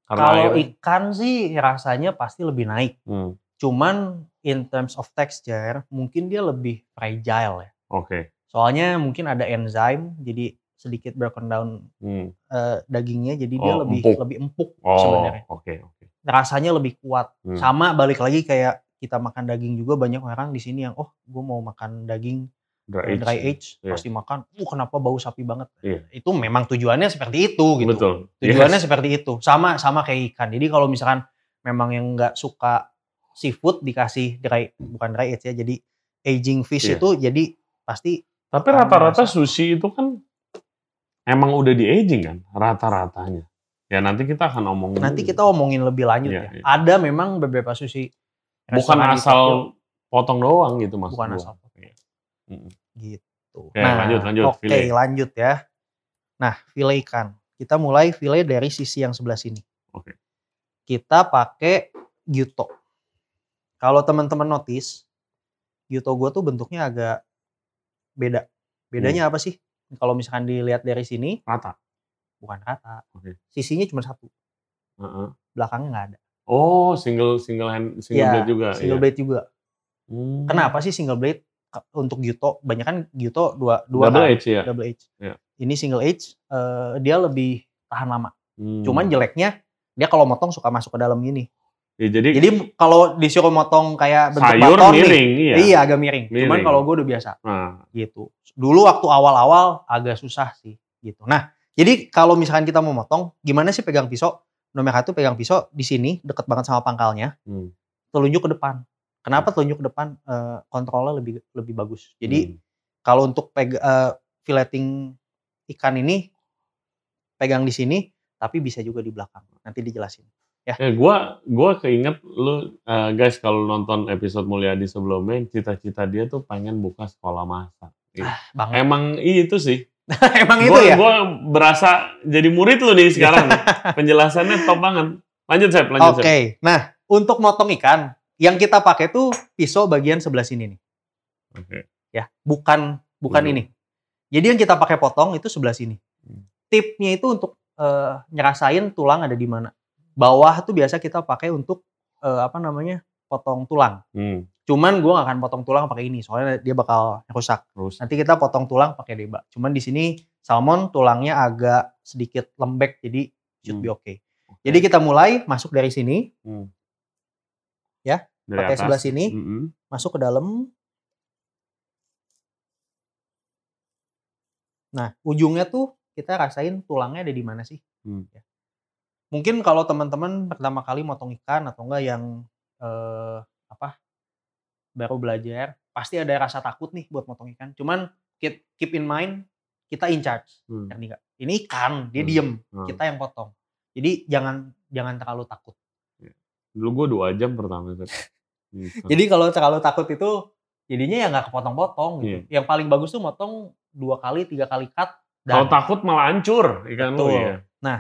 karena kalau air. ikan sih rasanya pasti lebih naik. Hmm, Cuman in terms of texture mungkin dia lebih fragile ya. Oke. Soalnya mungkin ada enzim jadi sedikit broken down Hmm. eh, dagingnya jadi dia Oh, lebih empuk. lebih empuk Oh, sebenarnya. oke oke. Rasanya lebih kuat. Hmm. Sama balik lagi kayak kita makan daging juga banyak orang di sini yang oh gue mau makan daging Dry eh, age. dry age Iya. pasti makan. Uh kenapa bau sapi banget? Iya. Itu memang tujuannya seperti itu gitu. Betul. Tujuannya Yes. seperti itu. Sama sama kayak ikan. Jadi kalau misalkan memang yang nggak suka seafood dikasih dry bukan dry age ya jadi aging fish Iya. itu jadi pasti Tapi rata-rata sushi itu kan emang udah di aging kan rata-ratanya. Ya nanti kita akan ngomong. nanti kita omongin lebih lanjut Iya, ya. iya. Ada memang beberapa sushi bukan asal potong doang gitu mas. Bukan gua. asal potong. Mm-mm. gitu. Oke, lanjut, lanjut, Oke, file. lanjut ya. Nah, file ikan. Kita mulai file dari sisi yang sebelah sini. Oke. Kita pakai gyuto. Kalau teman-teman notice, gyuto gue tuh bentuknya agak beda. Bedanya Hmm. apa sih? Kalau misalkan dilihat dari sini, Rata. bukan rata. Oke. Sisinya cuma satu, Heeh. belakangnya nggak ada. Oh single single hand single Iya, blade juga. Single iya. blade juga. Hmm. Kenapa sih single blade untuk gyuto? Banyak kan gyuto dua dua Double kan? edge ya. double edge. Iya. Ini single edge, eh, dia lebih tahan lama. Hmm. Cuman jeleknya dia kalau motong suka masuk ke dalam gini. Ya, jadi, Jadi kalau disuruh motong kayak bentuk sayur baton miring nih, iya. iya agak miring. Cuman Miring. kalau gue udah biasa Nah, gitu. Dulu waktu awal-awal agak susah sih gitu. Nah, jadi kalau misalkan kita mau motong, gimana sih pegang pisau? Nomor satu pegang pisau di sini deket banget sama pangkalnya, hmm. telunjuk ke depan. Kenapa telunjuk ke depan? Eh, kontrolnya lebih lebih bagus. Jadi Hmm. kalau untuk peg eh, filleting ikan ini pegang di sini, tapi bisa juga di belakang. Nanti dijelasin. Eh, gua gua keinget lu eh, guys kalau nonton episode Mulyadi sebelumnya cita-cita dia tuh pengen buka sekolah masak. Iya. Banget. Emang itu sih. Emang itu Gua, ya? gua berasa jadi murid lu nih sekarang. Penjelasannya top banget. Lanjut Sep, lanjut Oke. Sep. Nah, untuk motong ikan, yang kita pakai tuh pisau bagian sebelah sini nih, Oke. ya. Bukan bukan Hmm. ini. Jadi yang kita pakai potong itu sebelah sini. Hmm. Tipnya itu untuk eh, nyerasain tulang ada di mana. Bawah tuh biasa kita pakai untuk eh, apa namanya? potong tulang. Hmm, Cuman gua nggak akan potong tulang pakai ini, soalnya dia bakal rusak. terus. Nanti kita potong tulang pakai deba. Cuman di sini salmon tulangnya agak sedikit lembek, jadi should Hmm. be okay. Jadi kita mulai masuk dari sini, Hmm. Ya, Dari pakai atas. sebelah sini. Mm-mm. masuk ke dalam. Nah, ujungnya tuh kita rasain tulangnya ada di mana sih? Hmm. Ya. Mungkin kalau teman-teman pertama kali motong ikan atau enggak yang eh, apa baru belajar, pasti ada rasa takut nih buat motong ikan. Cuman keep, keep in mind kita in charge, Hmm. ngerti? Ini ikan, dia Hmm. diem, Hmm. kita yang potong. Jadi jangan jangan terlalu takut. Dulu gua dua jam pertama. Gitu. Jadi kalau terlalu takut itu jadinya ya nggak kepotong-potong gitu. Iya. Yang paling bagus tuh motong dua kali, tiga kali cut. Kalau takut malah hancur ikan lu Betul. ya.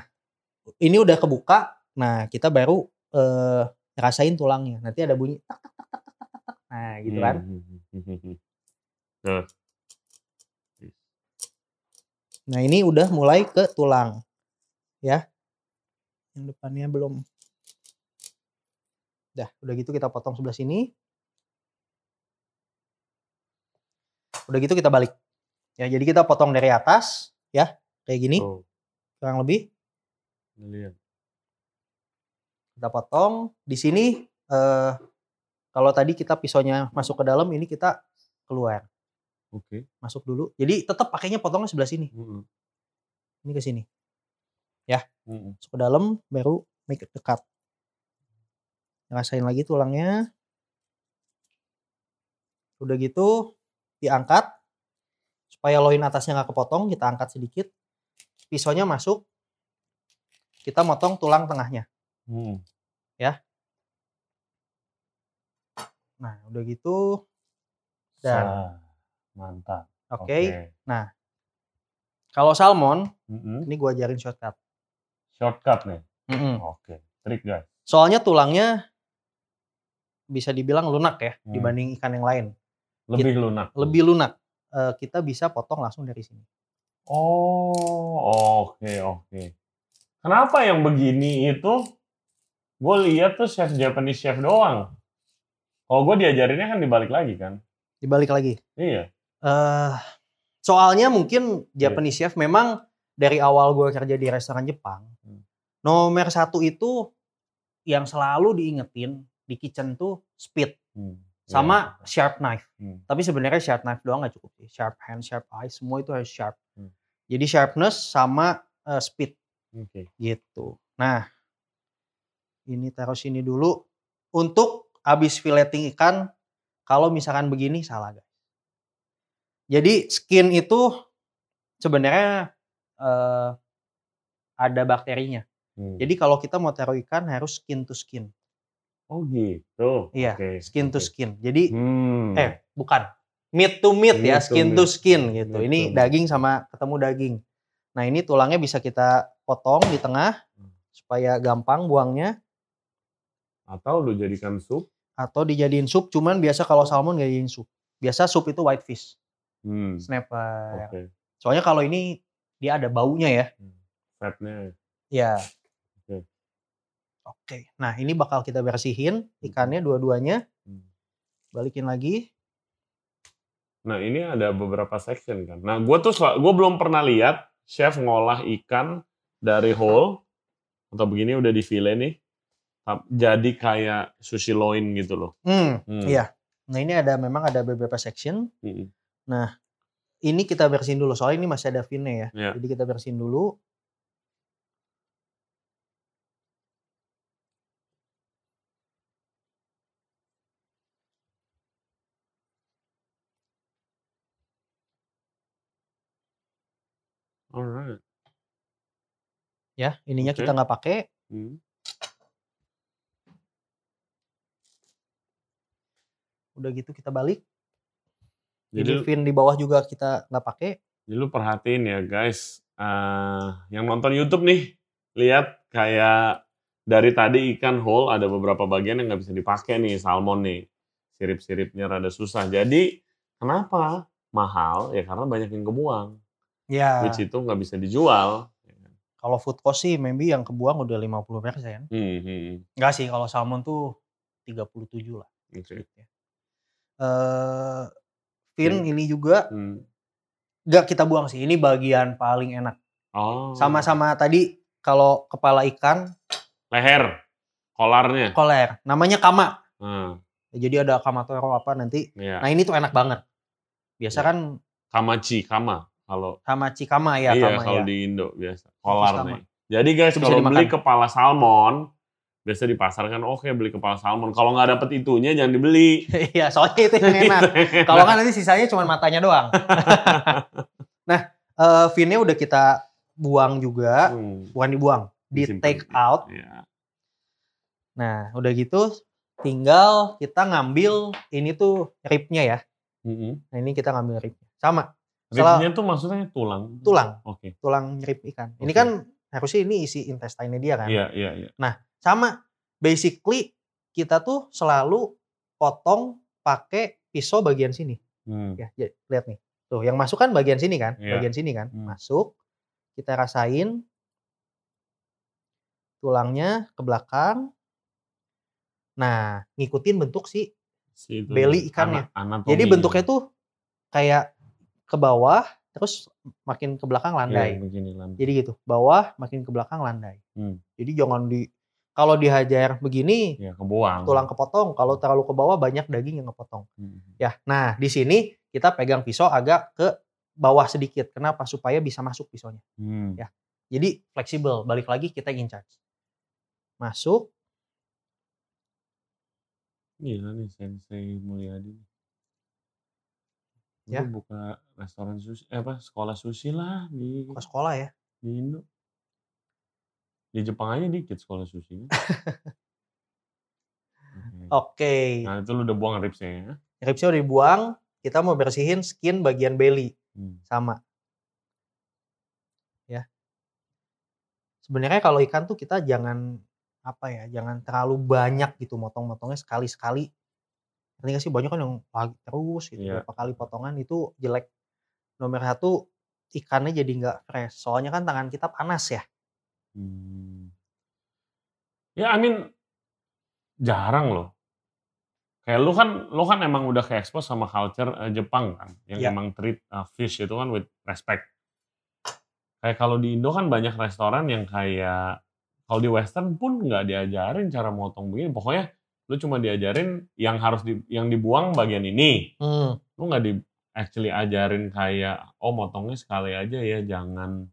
Ini udah kebuka. Nah kita baru eh, rasain tulangnya. Nanti ada bunyi tak tak tak tak tak tak, tak, tak. Nah gitu kan. Hmm. Terus. Nah ini udah mulai ke tulang. Ya. Yang depannya belum. Dah, udah gitu kita potong sebelah sini. Udah gitu kita balik. Ya, jadi kita potong dari atas, ya, kayak gini, Oh, kurang lebih. Lihat. Kita potong. Di sini, eh, kalau tadi kita pisaunya masuk ke dalam, ini kita keluar, Oke. masuk dulu. Jadi tetap pakainya potongnya sebelah sini. Mm-mm. Ini ke sini. Mm-mm. Masuk ke dalam, baru make dekat. Rasain lagi tulangnya. Udah gitu, diangkat. Supaya loin atasnya nggak kepotong, kita angkat sedikit. Pisaunya masuk. Kita motong tulang tengahnya. Mm. Nah, udah gitu. Dan, Sah. Mantap. oke. Kalau salmon, Mm-mm. ini gua ajarin shortcut. Shortcut nih. Mm-mm. Oke. Trik guys. Soalnya tulangnya bisa dibilang lunak ya Hmm. dibanding ikan yang lain. Lebih lunak. Lebih lunak. Eh, kita bisa potong langsung dari sini. Oh, oke oke. Kenapa yang begini itu gue lihat tuh chef Japanese chef doang. Kalau gue diajarinnya kan dibalik lagi kan. Dibalik lagi. Iya. eh soalnya mungkin Japanese chef memang dari awal gue kerja di restoran Jepang, Hmm. nomor satu itu yang selalu diingetin di kitchen tuh speed Hmm. sama Iya. sharp knife. Hmm. Tapi sebenarnya sharp knife doang nggak cukup sih. Sharp hand, sharp eye, semua itu harus sharp. Hmm. Jadi sharpness sama eh, speed Oke. gitu. Nah, ini taruh sini dulu. Untuk abis filleting ikan, kalau misalkan begini salah guys. Jadi skin itu sebenarnya eh, ada bakterinya. Hmm. Jadi kalau kita mau taruh ikan harus skin to skin. Oh gitu. Iya, Oke, skin to skin. Jadi Hmm. eh bukan meat to meat ya, Meat to skin meat. to skin gitu. Meat Ini to meat. daging sama ketemu daging. Nah, ini tulangnya bisa kita potong di tengah Hmm. supaya gampang buangnya Atau lu jadikan sup. atau dijadiin sup. Cuman biasa kalau salmon gak dijadiin sup. Biasa sup itu white fish, Hmm. snapper. Oke. Soalnya kalau ini dia ada baunya ya. Fatnya. Ya. Oke. Oke. Nah, ini bakal kita bersihin ikannya dua-duanya. Hmm. Balikin lagi. Nah ini ada beberapa section kan. Nah gue tuh gue belum pernah lihat chef ngolah ikan dari whole atau begini udah di file nih jadi kayak sushi loin gitu loh. Hmm, Hmm. iya. Nah, ini ada memang ada beberapa section. Hmm. Ini kita bersihin dulu. Soalnya ini masih ada finnya ya. Iya. Jadi kita bersihin dulu. Ya, ininya Oke. kita nggak pakai. Hmm. Udah gitu kita balik. Jadi, fin di bawah juga kita nggak pakai. jadi lu perhatiin ya guys, eh, yang nonton YouTube nih, lihat kayak dari tadi ikan whole ada beberapa bagian yang nggak bisa dipakai nih salmon nih, sirip-siripnya rada susah. Jadi kenapa mahal? Ya karena banyak yang kebuang. Ya. which itu nggak bisa dijual. Kalau food cost sih maybe yang kebuang udah 50 persen. Hmm, hmm, Enggak sih, kalau salmon tuh 37 lah. oke. Eh fin Oke. ini juga Hmm. nggak kita buang sih. Ini bagian paling enak. Oh, Sama-sama tadi kalau kepala ikan leher, kolarnya. koler. Namanya kama. Hmm, Jadi ada kamatoro apa nanti. ya. Nah ini tuh enak banget. Biasa Ya. kan Kamachi, kama. Kalau sama cikama ya iya, kama kalau ya. di Indo biasa. sama. Kolarnya. Jadi guys, kalau beli kepala salmon, biasa di pasar kan oke beli kepala salmon. Kalau nggak dapet itunya jangan dibeli. Iya, soalnya itu yang enak. Kalau kan nanti sisanya cuma matanya doang. nah, eh finnya udah kita buang juga, Hmm, bukan dibuang, di disimpan. take out. Iya. Nah, udah gitu tinggal kita ngambil ini tuh ribnya ya. Mm-mm. Nah, ini kita ngambil ribnya. Sama, Ribnya tuh maksudnya tulang. tulang, Oke. tulang rib ikan. Ini Oke. kan harusnya ini isi intestine dia kan. Iya, iya, iya. Sama, basically kita tuh selalu potong pakai pisau bagian sini. Hmm. Ya, ya, lihat nih. Tuh, yang masuk kan bagian sini kan? Iya. Bagian sini kan? Hmm. Masuk. Kita rasain tulangnya ke belakang. Nah, ngikutin bentuk si Si Belly ikannya. ana- Jadi bentuknya tuh kayak ke bawah terus makin ke belakang Iya, landai. begini landai. Jadi gitu, bawah makin ke belakang landai. Hmm. Jadi jangan di kalau dihajar begini Ya, kebuang. tulang kepotong, kalau terlalu ke bawah banyak daging yang kepotong. Hmm. Ya, nah di sini kita pegang pisau agak ke bawah sedikit. Kenapa? Supaya bisa masuk pisaunya. Hmm. Ya. Jadi fleksibel. Balik lagi kita in charge. Masuk. Gila nih Sensei Mulyadi. Ya. Lu buka restoran sushi, eh apa sekolah sushi lah di ke sekolah ya. di Indo. Di Jepang aja dikit sekolah sushi. Oke. Oke. Nah itu lu udah buang ribsnya ya. Ribsnya udah dibuang. Kita mau bersihin skin bagian belly. Hmm. Sama. Ya. Sebenarnya kalau ikan tuh kita jangan apa ya, jangan terlalu banyak gitu motong-motongnya sekali-sekali. Ngerti nggak sih banyak kan yang pagi terus gitu Iya. berapa kali potongan itu jelek. Nomor satu ikannya jadi nggak fresh. Soalnya kan tangan kita panas ya. Hmm. Ya, I mean jarang loh. Kayak lu kan, lu kan emang udah ke expose sama culture eh, Jepang kan, yang Ya. emang treat uh, fish itu kan with respect. Kayak kalau di Indo kan banyak restoran yang kayak kalau di Western pun nggak diajarin cara motong begini. Pokoknya lu cuma diajarin yang harus di, yang dibuang bagian ini. Hmm. Lu nggak di actually ajarin kayak oh motongnya sekali aja ya, jangan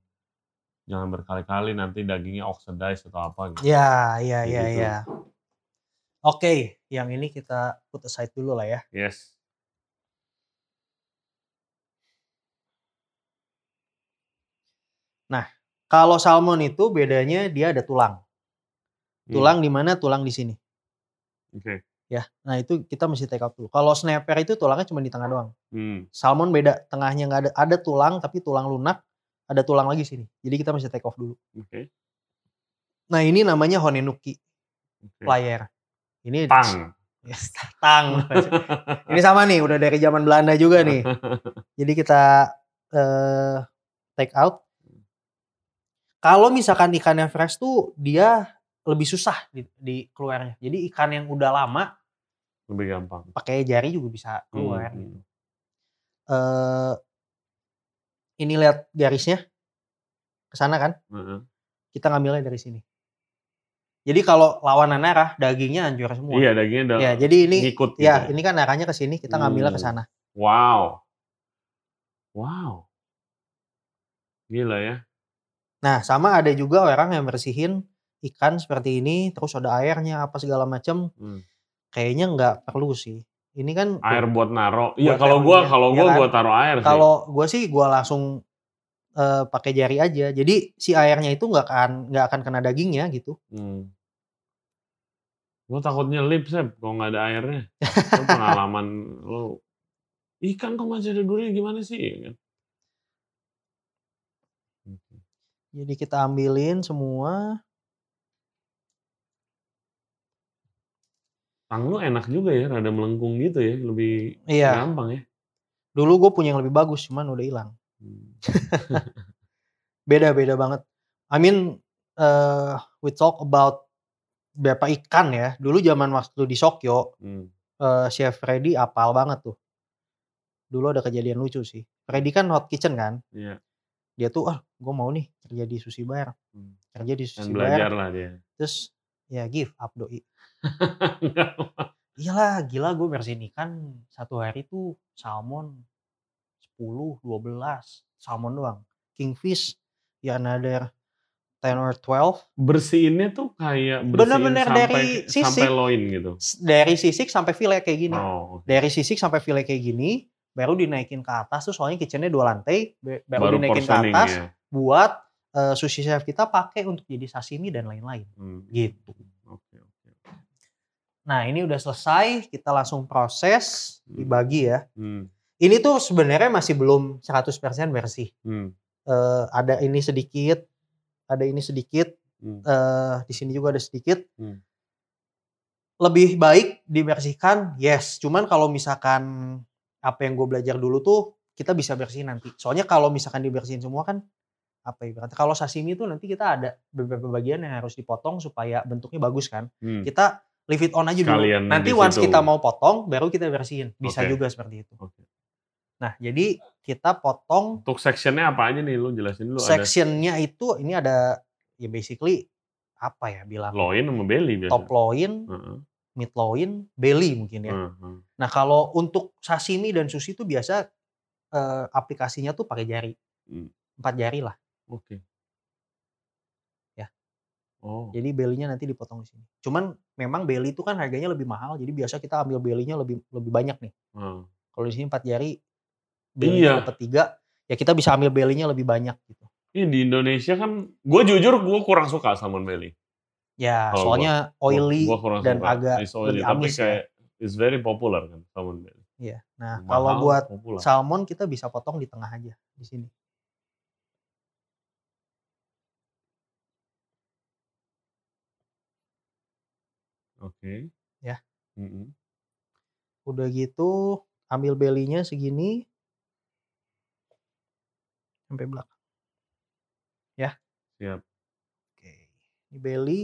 jangan berkali-kali nanti dagingnya oxidize atau apa gitu. Ya, ya, ya, gitu. ya. Oke, yang ini kita put aside dulu lah ya. Yes. Kalau salmon itu bedanya dia ada tulang. Hmm, Tulang di mana? Tulang di sini. Oke. Ya. Nah, itu kita mesti take out dulu. Kalau snapper itu tulangnya cuma di tengah doang. Hmm. Salmon beda, tengahnya nggak ada. Ada tulang tapi tulang lunak, ada tulang lagi sini. Jadi kita mesti take off dulu. Oke. Nah, ini namanya Honenuki Oke. flyer. Ini Tang. Yes, tang. ini sama nih, udah dari zaman Belanda juga nih. Jadi kita eh, take out. Kalau misalkan ikan yang fresh tuh dia lebih susah di, di keluarnya. Jadi ikan yang udah lama Lebih gampang. pakai jari juga bisa keluar. Hmm, gitu. Eh, ini lihat garisnya ke sana kan? Heeh. Kita ngambilnya dari sini. Jadi kalau lawanan arah dagingnya hancur semua. Iya, dagingnya udah Ya, jadi ini ngikut gitu ya, ini kan arahnya ke sini, kita ngambilnya ke Hmm. sana. Wow. Wow. Gila ya. Nah, sama ada juga orang yang bersihin ikan seperti ini, terus ada airnya apa segala macam. Hmm. Kayaknya nggak perlu sih. Ini kan Air buat naro. Iya, Buat kalau gua ini, kalau ya gua kan? gua taruh air sih. kalau gue sih gue langsung eh, pakai jari aja. Jadi si airnya itu nggak akan nggak akan kena dagingnya gitu. Hmm. Gue takutnya lip sep kalau nggak ada airnya. Lu pengalaman lu ikan kok masih ada durinya gimana sih? Ya kan? Oke. Jadi kita ambilin semua. Tang lu enak juga ya, rada melengkung gitu ya, lebih Iya. gampang ya. Dulu gue punya yang lebih bagus, cuman udah hilang. Hmm. Beda beda banget. I mean, eh we talk about berapa ikan ya. Dulu zaman waktu di Sokyo, Hmm. eh, Chef Freddy apal banget tuh. Dulu ada kejadian lucu sih. Freddy kan hot kitchen kan. Iya. Dia tuh ah gue mau nih kerja di sushi bar. Hmm. Kerja di Dan sushi belajar bar. lah dia. Terus ya give up doi. Iyalah gila gue bersihin ikan satu hari tuh salmon 10, 12 salmon doang. Kingfish ya another 10 or 12 Bersihinnya tuh kayak bersihin Bener-bener sampai, dari sisik. sampai loin gitu. Dari sisik sampai file kayak gini. Oh, oke. Dari sisik sampai file kayak gini baru dinaikin ke atas tuh soalnya kitchennya dua lantai baru, baru dinaikin ke atas ya. buat eh, sushi chef kita pakai untuk jadi sashimi dan lain-lain. Hmm. Gitu. Oke, oke. Nah ini udah selesai kita langsung proses Hmm. dibagi ya. Hmm. Ini tuh sebenarnya masih belum 100% bersih. Hmm. Eh, ada ini sedikit, ada ini sedikit, Hmm. eh di sini juga ada sedikit. Hmm. Lebih baik dibersihkan, yes. Cuman kalau misalkan apa yang gue belajar dulu tuh kita bisa bersihin nanti. Soalnya kalau misalkan dibersihin semua kan apa ibaratnya kalau sashimi tuh nanti kita ada beberapa bagian yang harus dipotong supaya bentuknya bagus kan. Hmm. Kita leave it on aja dulu. Sekalian Nanti once situ. kita mau potong baru kita bersihin. Bisa Oke. juga seperti itu. Oke. Nah, jadi kita potong Untuk sectionnya apa aja nih lu jelasin dulu sectionnya itu ini ada ya basically apa ya bilang ada loin sama belly biasa. top loin, Heeh, mid loin, belly mungkin ya. heeh. Nah kalau untuk sashimi dan sushi itu biasa eh, aplikasinya tuh pakai jari, Hmm. empat jari lah. Oke. Ya. Oh. Jadi belly-nya nanti dipotong di sini. Cuman memang belly itu kan harganya lebih mahal, jadi biasa kita ambil belly-nya lebih lebih banyak nih. Hmm. Kalau di sini empat jari, belly-nya Iya. dapat tiga, ya kita bisa ambil belly-nya lebih banyak gitu. Ini di Indonesia kan, gue jujur gue kurang suka salmon belly. Ya Kalau soalnya Gua- oily gua kurang dan suka. agak It's oily, lebih tapi amis ya. kayak it's very popular kan salmon belly. Iya. Nah Mahal, kalau buat popular. salmon kita bisa potong di tengah aja di sini. Oke. Ya. Mm-mm. Udah gitu ambil belly-nya segini sampai belakang. Siap. Oke. Ini belly.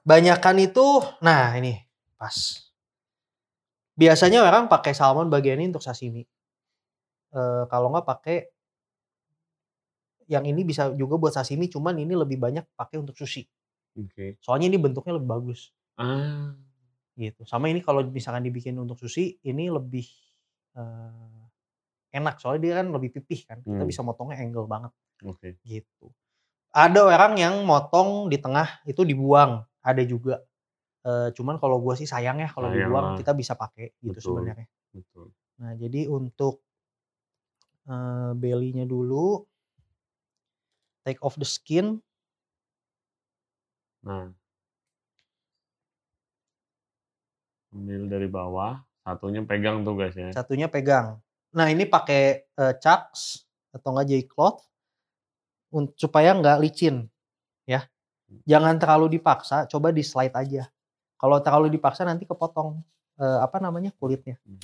Banyakan itu, nah ini pas. Biasanya orang pakai salmon bagian ini untuk sashimi. Eh, kalau nggak pakai yang ini bisa juga buat sashimi, cuman ini lebih banyak pakai untuk sushi. Oke. Soalnya ini bentuknya lebih bagus. Ah. gitu. Sama ini kalau misalkan dibikin untuk sushi, ini lebih eh, enak soalnya dia kan lebih pipih kan. Kita Hmm. bisa motongnya angle banget Oke. gitu. Ada orang yang motong di tengah itu dibuang, ada juga. Eh, cuman kalau gua sih sayang ya kalau dibuang lah. kita bisa pakai gitu sebenarnya. Betul. Nah, jadi untuk eh, belly-nya dulu take off the skin. Nah. Ambil dari bawah, satunya pegang tuh guys ya. Satunya pegang. Nah, ini pakai eh, chucks atau enggak J cloth supaya nggak licin ya. Jangan terlalu dipaksa, coba di slide aja. Kalau terlalu dipaksa nanti kepotong eh, apa namanya kulitnya. Hmm.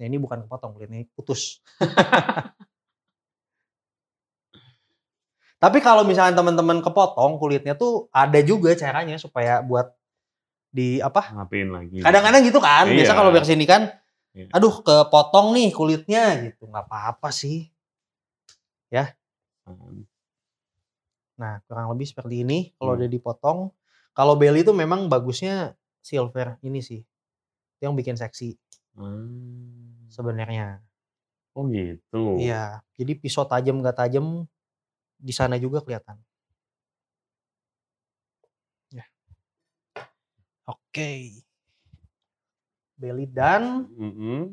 Nah, ini bukan kepotong kulitnya, ini putus. Tapi kalau misalnya teman-teman kepotong kulitnya tuh ada juga caranya supaya buat di apa? Ngapain lagi? Kadang-kadang gitu kan. Biasa Iya. kalau versi ini kan Iya. aduh kepotong nih kulitnya gitu. nggak apa-apa sih. Hmm. Nah, kurang lebih seperti ini kalau Hmm. udah dipotong. Kalau belly itu memang bagusnya silver ini sih. Yang bikin seksi Hmm. sebenarnya. Oh gitu. Iya, jadi pisau tajam nggak tajam di sana juga kelihatan. Ya. Oke. Belly dan Mm-mm.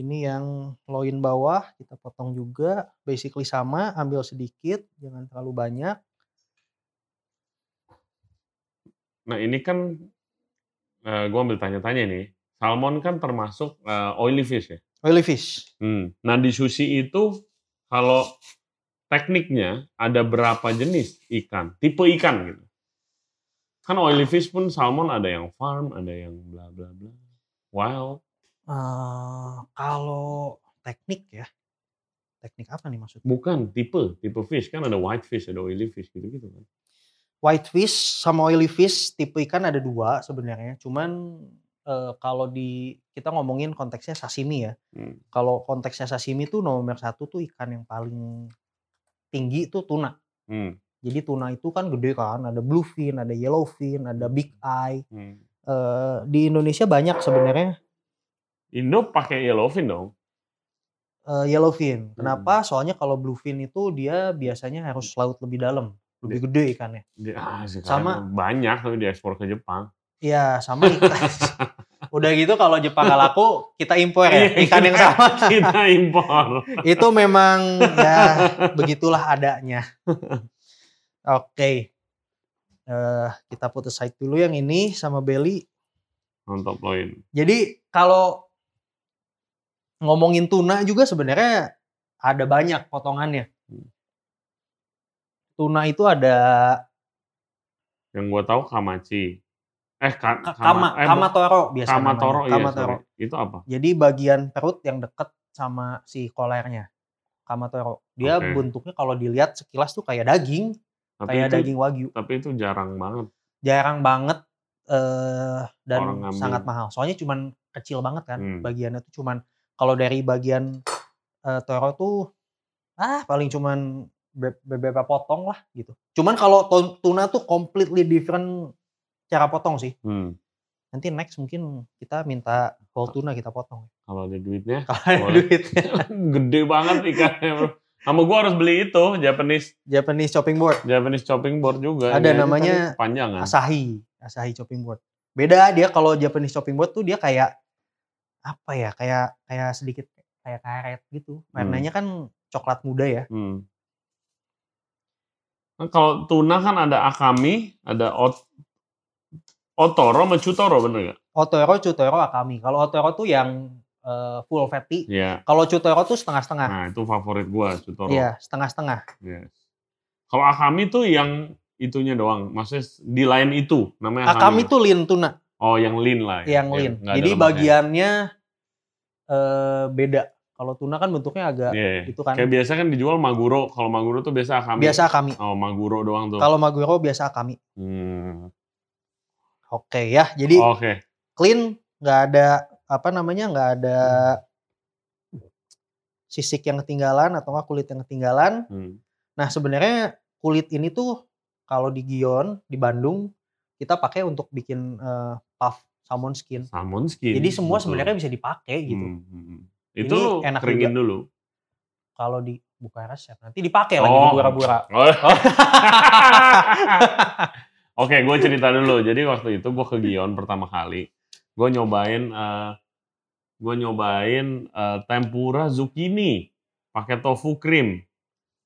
ini yang loin bawah kita potong juga, basically sama, ambil sedikit, jangan terlalu banyak. Nah ini kan, eh gue ambil tanya-tanya nih. Salmon kan termasuk eh, oily fish ya. Oily fish. Hmm. Nah di sushi itu kalau tekniknya ada berapa jenis ikan, tipe ikan gitu. Kan oily fish pun salmon ada yang farm, ada yang bla bla bla, wild. Eh, kalau teknik ya, teknik apa nih maksudnya? Bukan tipe, tipe fish kan ada white fish, ada oily fish gitu-gitu kan. White fish sama oily fish tipe ikan ada dua sebenarnya. Cuman eh, kalau di kita ngomongin konteksnya sashimi ya. Hmm. Kalau konteksnya sashimi tuh nomor satu tuh ikan yang paling tinggi tuh tuna. Hmm. Jadi tuna itu kan gede kan, ada bluefin, ada yellowfin, ada big eye. Hmm. Eh, di Indonesia banyak sebenarnya Indo pakai yellowfin dong. eh, yellowfin. Kenapa? Soalnya kalau bluefin itu dia biasanya harus laut lebih dalam, lebih gede ikannya. Dia, ah, sekarang Sama- banyak tapi diekspor ke Jepang. Iya, sama ikan. Udah gitu kalau Jepang nggak laku, kita impor ya Iya, ikan yang sama. Kita impor. itu memang ya begitulah adanya. Oke. Eh, kita put aside dulu yang ini sama belly. Mantap loin. Jadi kalau ngomongin tuna juga sebenarnya ada banyak potongannya. Hmm. Tuna itu ada Yang gua tahu kamachi. Eh, ka, ka- kama, eh, kamatoro biasanya Kamatoro, namanya. iya, Kamatoro. sorry. Itu apa? Jadi bagian perut yang deket sama si kolernya. Kamatoro. Dia Oke. bentuknya kalau dilihat sekilas tuh kayak daging, Tapi kayak itu, daging wagyu. tapi itu jarang banget. Jarang banget eh dan sangat mahal. Soalnya cuman kecil banget kan Hmm. bagiannya tuh cuman kalau dari bagian eh, toro tuh ah paling cuman be- beberapa potong lah gitu. Cuman kalau tuna tuh completely different cara potong sih. Hmm. Nanti next mungkin kita minta whole tuna kita potong. Kalau ada duitnya, Kalau ada duitnya. gede banget ikannya bro. Sama gua harus beli itu, Japanese Japanese chopping board. Japanese chopping board juga. Ada aja namanya tadi panjang kan? Asahi, Asahi chopping board. Beda dia kalau Japanese chopping board tuh dia kayak apa ya? Kayak kayak sedikit kayak karet gitu. Warnanya kan coklat muda ya. Hmm. Nah, kalau tuna kan ada akami, ada ot otoro sama chutoro bener gak? Otoro, Chutoro, Akami. Kalau Otoro tuh yang eh, full fatty. Iya. Kalau Chutoro tuh setengah-setengah. Nah itu favorit gua chutoro. Iya, setengah-setengah. Yes. Kalau akami tuh yang itunya doang, maksudnya di lain itu namanya Akami tuh lean tuna, Oh yang lean lah. ya. yang lean. ada Jadi bagiannya eh, beda. Kalau tuna kan bentuknya agak Iya. itu kan. Kayak biasa kan dijual maguro. Kalau maguro tuh biasa akami. Biasa Akami. Oh maguro doang tuh. Kalau Maguro biasa Akami. Hmm. Oke ya. Jadi Oke. clean, nggak ada apa namanya, nggak ada sisik yang ketinggalan atau nggak kulit yang ketinggalan. Hmm. Nah sebenarnya kulit ini tuh kalau di Gion di Bandung kita pakai untuk bikin eh, puff salmon skin. Salmon skin. Jadi semua sebenarnya bisa dipakai gitu. Hmm, hmm, hmm. Itu Ini enak keringin dulu. Kalau di buka resep nanti dipakai lagi di Oh. bura-bura. Oh. Oke, gue cerita dulu. Jadi waktu itu gue ke Gion pertama kali. Gue nyobain, uh, gue nyobain uh, tempura zucchini pakai tofu krim.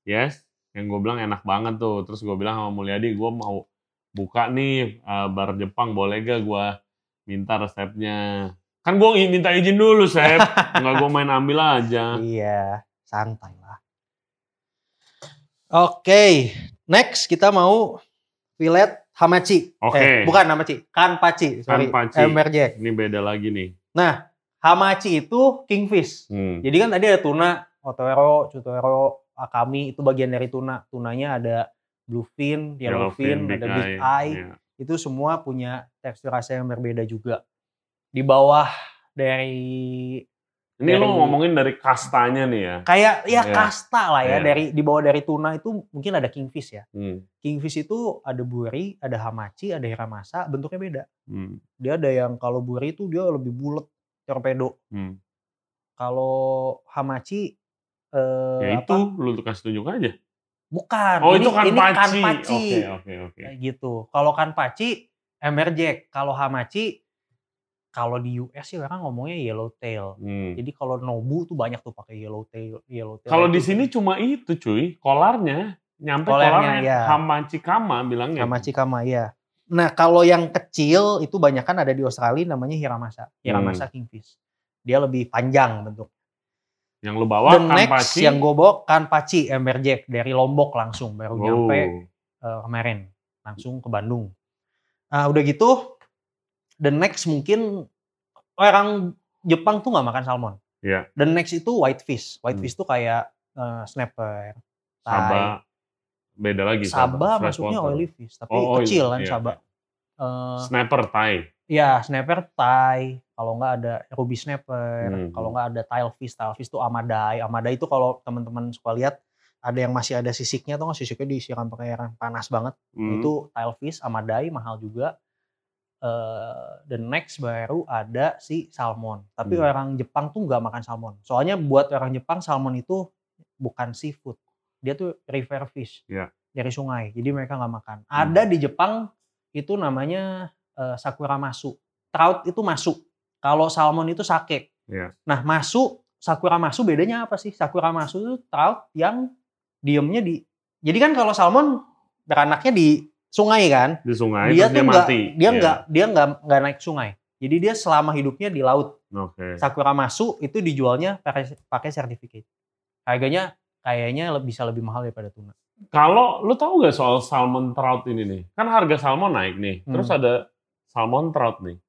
Yes, yang gue bilang enak banget tuh. Terus gue bilang sama Mulyadi, gue mau buka nih uh, bar Jepang, boleh gak gue minta resepnya? Kan gue minta izin dulu, Sep. Nggak gue main ambil aja. Iya, santai lah. Oke, next kita mau filet hamachi. Oke. Eh, bukan hamachi, kanpachi. Sorry, Kanpachi. Emberjack. Ini beda lagi nih. Nah, hamachi itu kingfish. Hmm. Jadi kan tadi ada tuna, otoro, chutoro, akami itu bagian dari tuna. Tunanya ada bluefin, yellowfin, Yellowfin, ada big eye. Iya. Itu semua punya tekstur rasa yang berbeda juga. Di bawah dari Ini Dari- lo ngomongin dari kastanya nih ya. kayak ya Iya. kasta lah ya Iya. dari di bawah dari tuna itu mungkin ada kingfish ya. Hmm. Kingfish itu ada buri, ada hamachi, ada hiramasa, bentuknya beda. Hmm. Dia ada yang kalau buri itu dia lebih bulat, torpedo. Hmm. Kalau hamachi eh Ya apa? itu, lu tuh kasih tunjuk aja. Bukan. Oh ini, itu kan ini paci. kanpachi. Oke oke oke. Kayak gitu. Kalau kanpachi emerjack, kalau hamachi kalau di US sih orang ngomongnya yellowtail. Hmm. Jadi kalau Nobu tuh banyak tuh pakai yellowtail, yellowtail. Kalau itu di sini cuma itu cuy, kolarnya nyampe Kolarnya, kolarnya, ya. hamachi kama bilangnya. Hamachi kama ya. Nah, kalau yang kecil itu banyak kan ada di Australia namanya hiramasa. Hiramasa Hmm. kingfish. Dia lebih panjang bentuk. Yang lu bawa The kan next paci. yang gue bawa kanpachi Emberjack dari Lombok langsung baru Oh. nyampe eh, kemarin langsung ke Bandung. Nah, udah gitu the next mungkin orang Jepang tuh nggak makan salmon. Iya. The next itu whitefish. Hmm. Whitefish tuh kayak eh, snapper, Saba beda lagi Saba Freshwater. masuknya oily fish, tapi Oh, kecil kan iya, saba. Eh, Snapper Thai. ya snapper tai, kalau nggak ada ruby snapper, Hmm. kalau nggak ada tile fish, tile fish tuh amadai. Amadai itu kalau teman-teman suka lihat ada yang masih ada sisiknya tuh nggak sisiknya disiram pakai air panas banget. Hmm. Itu tile fish, amadai mahal juga. Eh the next baru ada si salmon. Tapi Hmm. orang Jepang tuh nggak makan salmon. Soalnya buat orang Jepang salmon itu bukan seafood. Dia tuh river fish. Iya. Dari sungai. Jadi mereka nggak makan. Hmm. Ada di Jepang itu namanya eh, sakura masu. Trout itu masuk. Kalau salmon itu sake. Iya. Nah, masu, sakura masu bedanya apa sih? Sakura masu itu trout yang diemnya di Jadi kan kalau salmon beranaknya di sungai kan? di sungai dia tuh dia nggak mati. dia Iya. nggak dia nggak nggak naik sungai jadi dia selama hidupnya di laut Oke. sakura masu itu dijualnya pakai pakai sertifikat harganya kayaknya bisa lebih mahal daripada tuna Kalau lu tahu gak soal salmon trout ini nih? Kan harga salmon naik nih. Hmm. Terus ada salmon trout nih.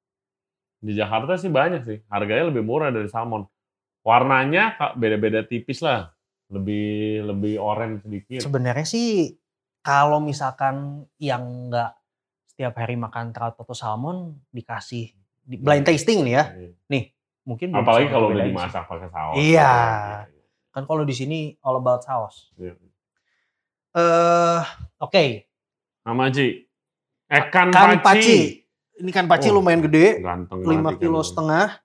Di Jakarta sih banyak sih. Harganya lebih murah dari salmon. Warnanya beda-beda tipis lah. Lebih lebih orange sedikit. sebenarnya sih kalau misalkan yang nggak setiap hari makan trout atau salmon dikasih di, blind tasting nih ya mungkin belum Apalagi bisa kalau udah dimasak pakai saus. Iya. kan kalau di sini all about saus Iya. eh oke Sama Ci. Eh kan kan paci. paci ini kan paci Oh, lumayan gede Ganteng 5 banget ikan kilo setengah.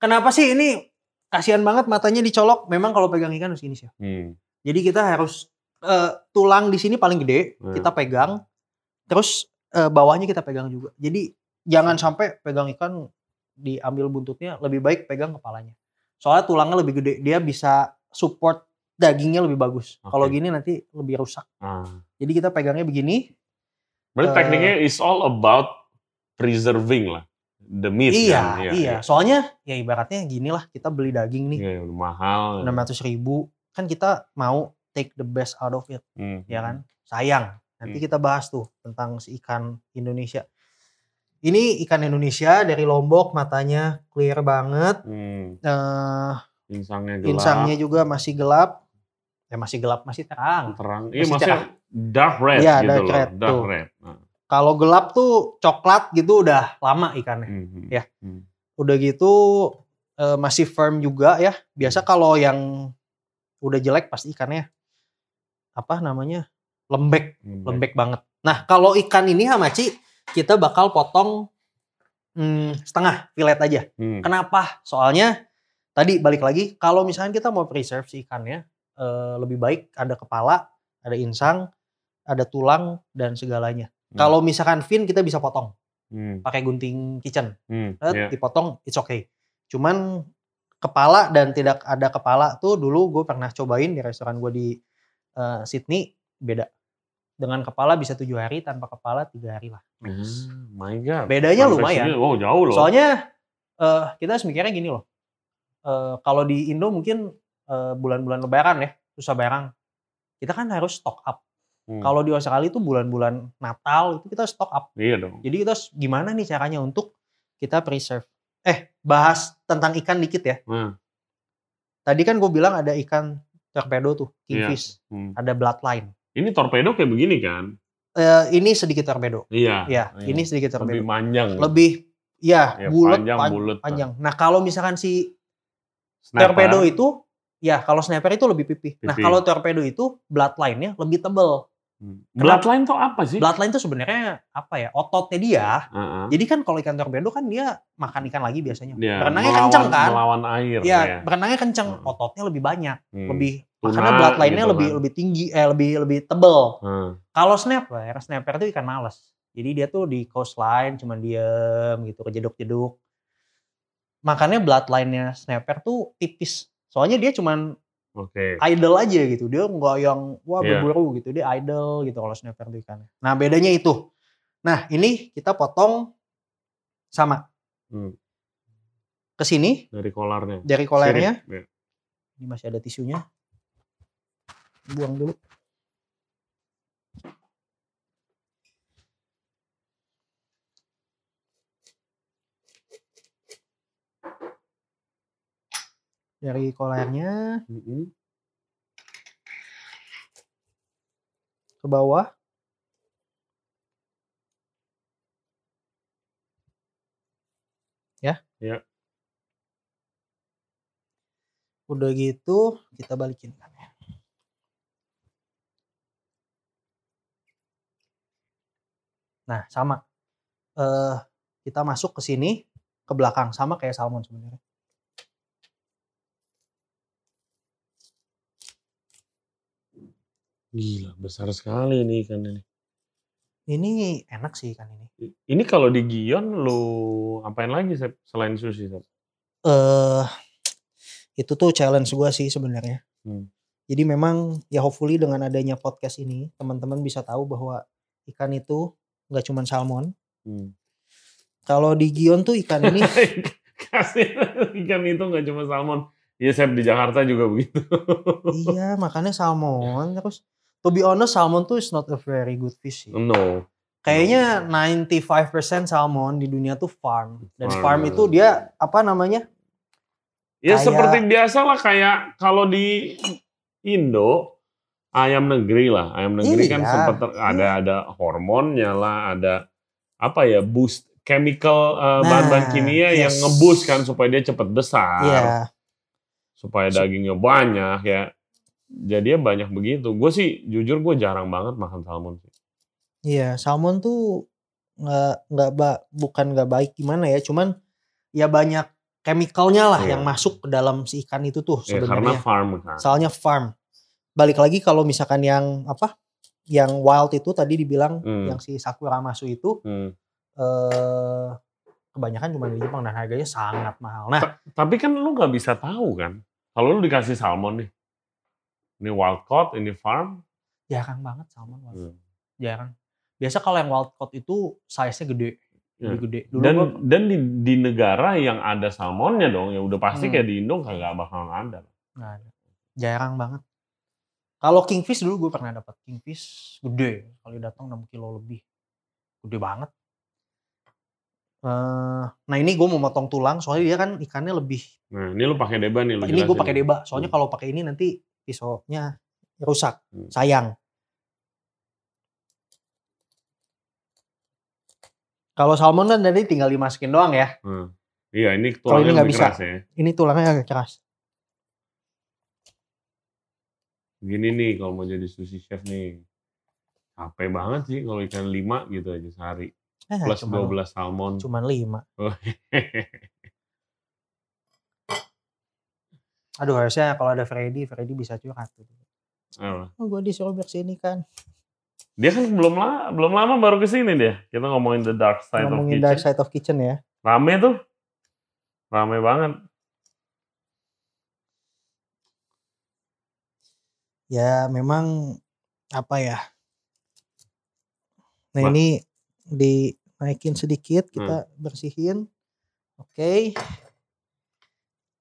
Kenapa sih ini kasihan banget matanya dicolok? Memang kalau pegang ikan harus ini sih. Hmm. Jadi kita harus eh, tulang di sini paling gede, Hmm. kita pegang. Terus eh, bawahnya kita pegang juga. Jadi jangan sampai pegang ikan diambil buntutnya, lebih baik pegang kepalanya. Soalnya tulangnya lebih gede, dia bisa support dagingnya lebih bagus. Oke. Kalau gini nanti lebih rusak. Ah. Jadi kita pegangnya begini. Berarti Eh, tekniknya is all about preserving lah. The meat iya, kan? iya, Soalnya ya ibaratnya gini lah, kita beli daging nih. Iya, mahal. 600 ribu kan kita mau take the best out of it Hmm. ya kan sayang nanti Hmm. kita bahas tuh tentang si ikan Indonesia ini ikan Indonesia dari Lombok matanya clear banget Hmm. eh Insangnya gelap. insangnya juga masih gelap ya masih gelap masih terang terang. Iya, Masih maksudnya dark red Iya, gitu dark loh. red, dark tuh. red. Nah. kalau gelap tuh coklat gitu udah lama ikannya Hmm. Ya. Hmm. udah gitu eh, masih firm juga ya biasa kalau yang udah jelek pasti ikannya apa namanya lembek lembek banget. Nah kalau ikan ini hamachi kita bakal potong hmm, setengah filet aja. Hmm. Kenapa? Soalnya tadi balik lagi kalau misalnya kita mau preserve si ikannya eh, lebih baik ada kepala, ada insang, ada tulang dan segalanya. Kalau misalkan fin kita bisa potong Hmm. pakai gunting kitchen. Hmm. Iya. dipotong it's okay. Cuman kepala dan tidak ada kepala tuh dulu gue pernah cobain di restoran gue di eh, Sydney beda. Dengan kepala bisa tujuh hari, tanpa kepala tiga hari lah. Ah, my God. Bedanya Sampai lumayan. sini, Wow jauh loh. Soalnya eh, kita harus mikirnya gini loh. Eh, kalau di Indo mungkin eh, bulan-bulan Lebaran ya susah barang. Kita kan harus stock up. Hmm. Kalau di Australia itu bulan-bulan Natal itu kita stock up. Iya dong. Jadi kita harus- gimana nih caranya untuk kita preserve. Eh bahas tentang ikan dikit ya. Hmm. Tadi kan gue bilang ada ikan torpedo tuh, Iya. kingfish, Hmm. ada bloodline. Ini torpedo kayak begini kan? Eh, ini sedikit torpedo. Iya. Ya, Iya. ini sedikit lebih torpedo. panjang. Lebih, ya, Ya, bulat, panjang, pan- bulat. panjang. Nah kalau misalkan si Snapper. torpedo itu, ya kalau sniper itu lebih pipih. Nah Pipih. kalau torpedo itu bloodline-nya lebih tebel. Hmm. Bloodline tuh apa sih? Bloodline itu sebenarnya apa ya? Ototnya dia. Heeh. Jadi kan kalau ikan torpedo kan dia makan ikan lagi biasanya. Dia Berenangnya melawan- kenceng kan? Melawan air. Ya, ya. berenangnya kenceng, Hmm. ototnya lebih banyak, Hmm. lebih Tuna makanya bloodline-nya gitu lebih kan. lebih tinggi, eh lebih lebih tebel. Hmm. Kalau snapper, snapper itu ikan males. Jadi dia tuh di coastline cuman diem gitu, kejeduk-jeduk. Makanya bloodline-nya snapper tuh tipis. Soalnya dia cuman Oke. idle aja gitu. Dia nggak yang wah Iya. berburu gitu. Dia idle gitu kalau snapper tuh ikannya. Nah bedanya itu. Nah ini kita potong sama. Hmm. Ke sini Dari kolarnya. dari kolernya. Sirip. Ya. Ini masih ada tisunya. Buang dulu. Dari kolernya ke bawah. Ya. Ya. Udah gitu kita balikin ikannya. Nah, sama. Eh kita masuk ke sini ke belakang sama kayak salmon sebenarnya. Gila, besar sekali ini ikan ini. Ini enak sih ikan ini. Ini kalau di Gion lu apain lagi Sep? selain sushi? Eh itu tuh challenge gua sih sebenarnya. Hmm. Jadi memang ya hopefully dengan adanya podcast ini teman-teman bisa tahu bahwa ikan itu nggak cuma salmon. Hmm. Kalau di Gion tuh ikan ini Kasih ikan itu nggak cuma salmon. Iya Sep di Jakarta juga begitu. iya makanya salmon terus to be honest salmon tuh is not a very good fish sih. no. Kayaknya 95% salmon di dunia tuh farm. Dan Farm. farm itu dia apa namanya? Ya Kayak- seperti biasa lah kayak kalau di Indo ayam negeri lah. Ayam negeri kan Iya, sempat ter- ada ada hormonnya lah, ada apa ya boost chemical bahan-bahan Nah, kimia yang yes. ngeboost kan supaya dia cepat besar, Iya. supaya dagingnya banyak ya. Jadi ya banyak begitu. Gue sih jujur gue jarang banget makan salmon sih. Iya, salmon tuh nggak nggak bukan nggak baik gimana ya, cuman ya banyak chemicalnya lah Iya. yang masuk ke dalam si ikan itu tuh Ya, karena sebenarnya. farm kan. Soalnya farm. Balik lagi kalau misalkan yang apa? Yang wild itu tadi dibilang Hmm. yang si sakura masu itu Hmm. eh kebanyakan cuma di Jepang dan harganya sangat mahal. Nah, Tapi kan lu nggak bisa tahu kan. Kalau lu dikasih salmon nih, ini wild caught, ini farm. jarang banget salmon. wild. Hmm. Jarang. Biasa kalau yang wild caught itu size-nya gede, Ya. gede. Dulu dan gua- dan di, di negara yang ada salmonnya dong ya udah pasti Hmm. kayak di Indo kagak bakal ada Nggak ada. Jarang banget. Kalau kingfish dulu gue pernah dapat kingfish gede, kali datang 6 kilo lebih, gede banget. Eh, nah ini gue mau motong tulang, soalnya dia kan ikannya lebih. nah ini lu pakai deba nih lu ini gue pakai deba, soalnya Hmm. kalau pakai ini nanti pisaunya rusak, Hmm. sayang. Kalau salmon kan tadi tinggal dimasukin doang ya. Hmm. iya ini ini tulangnya nggak lebih bisa. keras ya Ini tulangnya agak keras. gini nih kalau mau jadi sushi chef nih capek banget sih kalau ikan 5 gitu aja sehari Eh, plus cuman, 12 salmon cuman 5. Oh, Aduh harusnya kalau ada Freddy, Freddy bisa curhat. apa? Oh gue disuruh bersihin ikan. Dia kan belum lama, belum lama baru ke sini dia. Kita ngomongin the dark side Ngomongin of kitchen. dark side of kitchen ya. Rame tuh. Rame banget. Ya memang apa ya? Nah Ba- ini dinaikin sedikit, kita bersihin. Oke.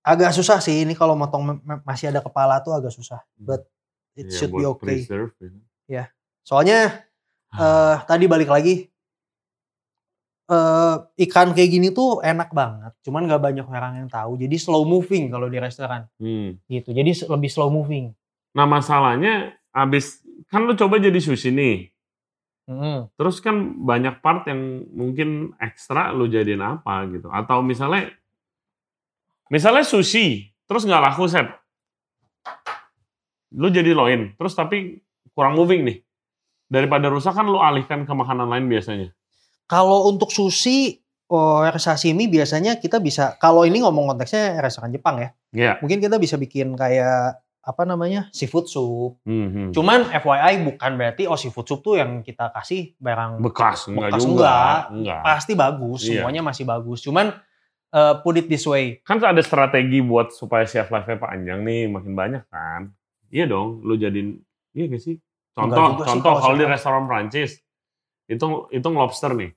Agak susah sih ini kalau motong masih ada kepala tuh agak susah. But it Iya, should be okay. preserve, ya. Soalnya eh Ah. tadi balik lagi eh ikan kayak gini tuh enak banget. Cuman nggak banyak orang yang tahu. Jadi slow moving kalau di restoran Hmm. gitu. Jadi lebih slow moving. Nah masalahnya abis kan lu coba jadi sushi nih. Mm-mm. Terus kan banyak part yang mungkin ekstra lu jadiin apa gitu. Atau misalnya misalnya sushi terus nggak laku set. Lu jadi loin terus tapi kurang moving nih. Daripada rusak kan lu alihkan ke makanan lain biasanya. Kalau untuk sushi oh, sashimi biasanya kita bisa kalau ini ngomong konteksnya restoran Jepang ya. Iya. Mungkin kita bisa bikin kayak apa namanya? seafood soup. Hmm, hmm. Cuman FYI bukan berarti oh seafood soup tuh yang kita kasih barang Bekas enggak Bekas juga. enggak. Enggak. pasti bagus, Iya. semuanya masih bagus. Cuman eh, put it this way. Kan ada strategi buat supaya shelf life-nya panjang nih, makin banyak kan. Iya dong, lu jadiin iya gak sih? Contoh, sih contoh kalau di restoran Prancis itu itu lobster nih.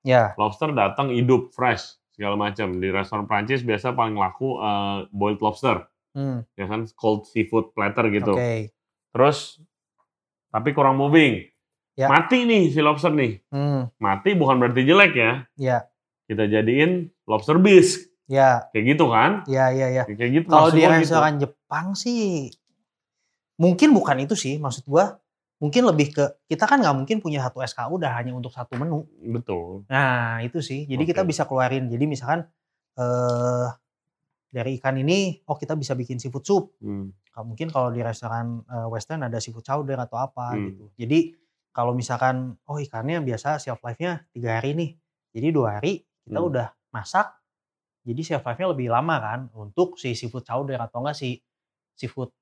Ya, Lobster datang hidup fresh segala macam. Di restoran Prancis biasa paling laku eh, boiled lobster, hmm, ya kan cold seafood platter gitu. oke. Terus tapi kurang moving. Ya. Mati nih si lobster nih. Hmm, Mati bukan berarti jelek ya. ya, Kita jadiin lobster bisque. ya, Kayak gitu kan? ya, ya, ya. Kayak gitu. Kalau di gitu. restoran Jepang sih mungkin bukan itu sih maksud gua. Mungkin lebih ke kita kan nggak mungkin punya satu SKU udah hanya untuk satu menu. Betul. Nah itu sih. Jadi kita Oke. bisa keluarin. Jadi misalkan eh dari ikan ini, oh kita bisa bikin seafood soup. Hmm. Mungkin kalau di restoran eh, western ada seafood chowder atau apa Hmm. gitu. Jadi kalau misalkan oh ikannya biasa shelf life-nya tiga hari nih. Jadi dua hari kita Hmm. udah masak. Jadi shelf life-nya lebih lama kan untuk si seafood chowder atau enggak si seafood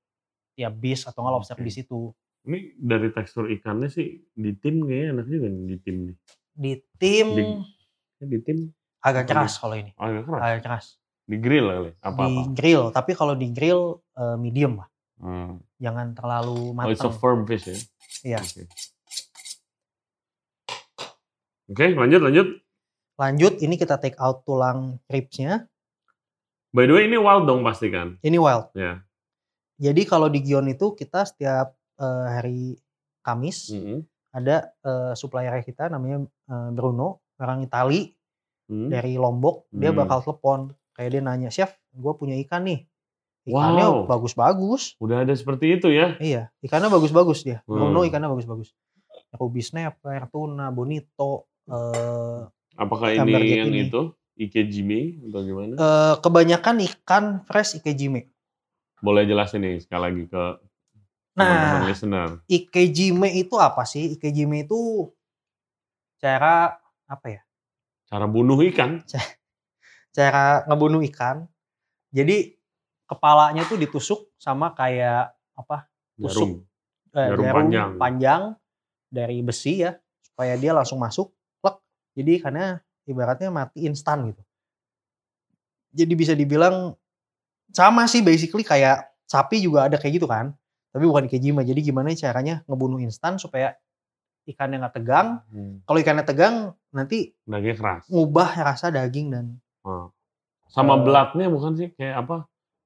ya bis atau enggak lobster Oke. bis itu. Ini dari tekstur ikannya sih di tim kayaknya enak juga nih di tim nih. Di tim Di- Ya, di tim agak keras kalau ini. agak keras. Agak keras. Di grill kali. Apa Di apa. grill, tapi kalau di grill eh, medium lah. Hmm. Jangan terlalu Oh, it's a matang. firm fish ya. Iya. Oke. Oke, lanjut lanjut. Lanjut, ini kita take out tulang ribsnya. By the way ini wild dong pasti kan? Ini wild. Ya. Jadi kalau di Gion itu kita setiap eh, hari Kamis Mm-mm. ada eh, supplier kita namanya eh, Bruno, orang Itali Hmm. dari Lombok. Dia Hmm. bakal telepon, kayak dia nanya, chef, gue punya ikan nih. Ikannya Wow. bagus-bagus. Udah ada seperti itu ya? Iya, ikannya bagus-bagus dia. Bruno Hmm. ikannya bagus-bagus. Ruby snapper, tuna, bonito. eh, Apakah ini yang ini. itu ikejime atau gimana? eh, kebanyakan ikan fresh ikejime. Boleh jelasin nih sekali lagi ke Nah, listener. ikejime itu apa sih? Ikejime itu cara apa ya? Cara bunuh ikan. Cara ngebunuh ikan. Jadi kepalanya tuh ditusuk sama kayak apa? Jarum. eh, Jarum panjang. panjang dari besi ya supaya dia langsung masuk. Jadi ikannya ibaratnya mati instan gitu. Jadi bisa dibilang sama sih basically kayak sapi juga ada kayak gitu kan. Tapi bukan ikejime. Jadi gimana caranya ngebunuh instan supaya ikannya nggak tegang. Hmm. Kalau ikannya tegang nanti Dagingnya keras. ngubah rasa daging dan Oh. Sama Eh, bloodnya bukan sih kayak apa?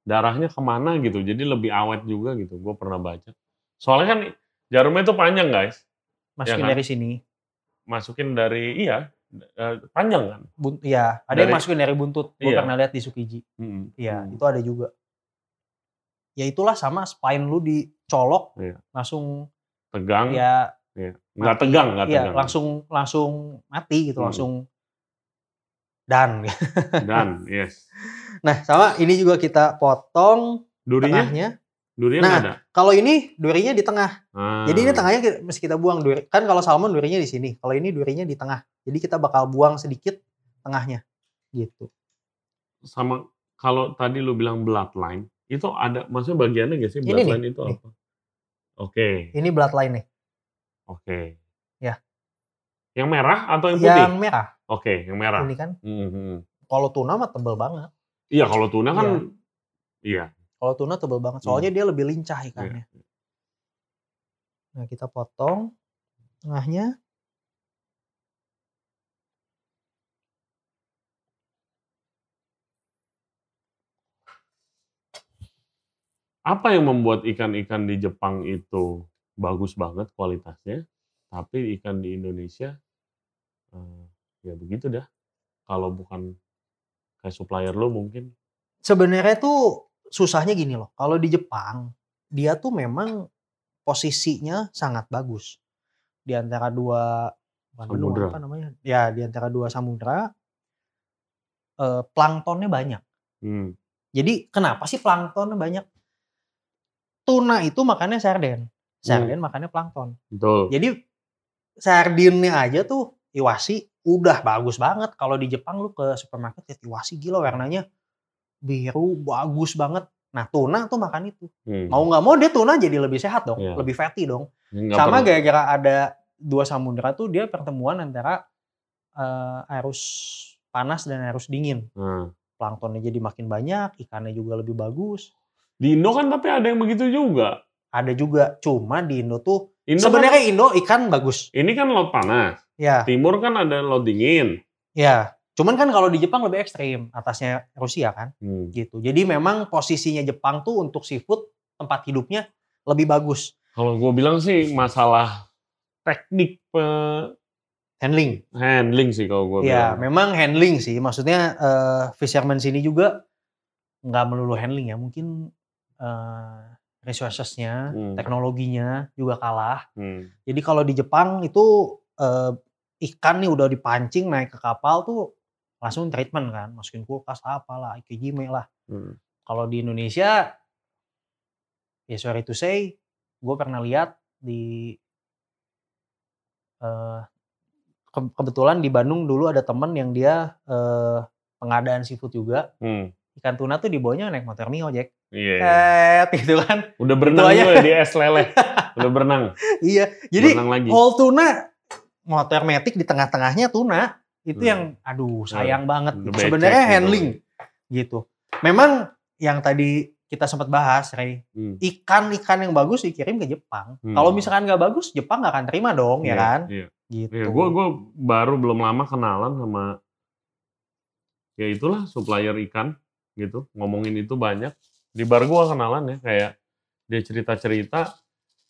Darahnya ke mana gitu. Jadi lebih awet juga gitu. Gue pernah baca. Soalnya kan jarumnya itu panjang guys. masukin kan? dari sini. Masukin dari iya eh, panjang kan. Bun, ya, ada yang Dari- masukin dari buntut. Gue Iya. pernah lihat di Sukiji. Hmm. Iya, Hmm. itu ada juga. Ya itulah sama spine lu dicolok Iya. langsung Tegang. ya Iya. Nggak mati. tegang, nggak Iya, tegang. langsung langsung mati gitu, Hmm. langsung dan. Dan yes. Nah, sama ini juga kita potong Durinya, tengahnya. durinya Nah, ada. Kalau ini durinya di tengah. Ah. Jadi ini tengahnya kita- mesti kita buang duri. Kan kalau salmon durinya di sini. Kalau ini durinya di tengah. Jadi kita bakal buang sedikit tengahnya. Gitu. sama kalau tadi lu bilang bloodline itu ada maksudnya bagiannya gak sih Ini nih, bloodline itu nih. apa? Oke, Ini bloodline nih. oke. Yang merah atau yang putih? Yang merah. Oke, yang merah. Ini kan Mhm. kalau tuna mah tebel banget. Iya, kalau tuna kan iya. Kalau tuna tebel banget. Soalnya dia lebih lincah ikannya. Nah, kita potong tengahnya. Apa yang membuat ikan-ikan di Jepang itu bagus banget kualitasnya, tapi ikan di Indonesia eh, ya begitu dah. Kalau bukan kayak supplier lo mungkin. Sebenarnya tuh susahnya gini loh. Kalau di Jepang, dia tuh memang posisinya sangat bagus. Di antara dua Samudra. apa namanya? Ya, di antara dua samudra eh, planktonnya banyak. Hmm. Jadi kenapa sih planktonnya banyak? Tuna itu makannya sarden. Sarden makannya plankton. Betul. Jadi sardinnya aja tuh iwasi udah bagus banget. Kalau di Jepang lu ke supermarket lihat iwasi gila warnanya biru bagus banget. Nah tuna tuh makan itu. Hmm. Mau nggak mau dia tuna jadi lebih sehat dong, Iya. lebih fatty dong. Nggak Sama gara-gara ada dua samudera tuh dia pertemuan antara eh, arus panas dan arus dingin. Nah. Planktonnya jadi makin banyak, ikannya juga lebih bagus. Di Indo kan tapi ada yang begitu juga. Ada juga, cuma di Indo tuh Indo sebenarnya kan, Indo ikan bagus. ini kan laut panas. Ya, Timur kan ada laut dingin. ya. Cuman kan kalau di Jepang lebih ekstrim, atasnya Rusia kan, Hmm. gitu. Jadi memang posisinya Jepang tuh untuk seafood tempat hidupnya lebih bagus. Kalau gue bilang sih masalah teknik pe- Handling. handling sih kalau gue Ya, bilang. memang handling sih. Maksudnya eh, fisherman sini juga nggak melulu handling ya. Mungkin eh, resourcesnya, Hmm. teknologinya juga kalah. Hmm. Jadi kalau di Jepang itu eh, ikan nih udah dipancing naik ke kapal tuh langsung treatment kan, masukin kulkas apalah, ikejime lah. Hmm. Kalau di Indonesia, ya sorry to say, gue pernah lihat di eh, ke- kebetulan di Bandung dulu ada temen yang dia eh, pengadaan seafood juga. Hmm. Ikan tuna tuh dibawanya naik motor Mio, Jack. Iya. Set, gitu kan. Udah berenang aja. gue di es leleh. Udah berenang. iya. Jadi berenang lagi. whole tuna motor metik di tengah-tengahnya tuna itu Hmm. yang aduh sayang banget Udah gitu. sebenarnya gitu. handling gitu memang yang tadi kita sempat bahas Ray Hmm. ikan-ikan yang bagus dikirim ke Jepang Hmm. kalau misalkan nggak bagus Jepang nggak akan terima dong ya Iya, kan Iya. gitu Iya, gue gue baru belum lama kenalan sama ya itulah supplier ikan gitu ngomongin itu banyak di bar gue kenalan ya kayak dia cerita cerita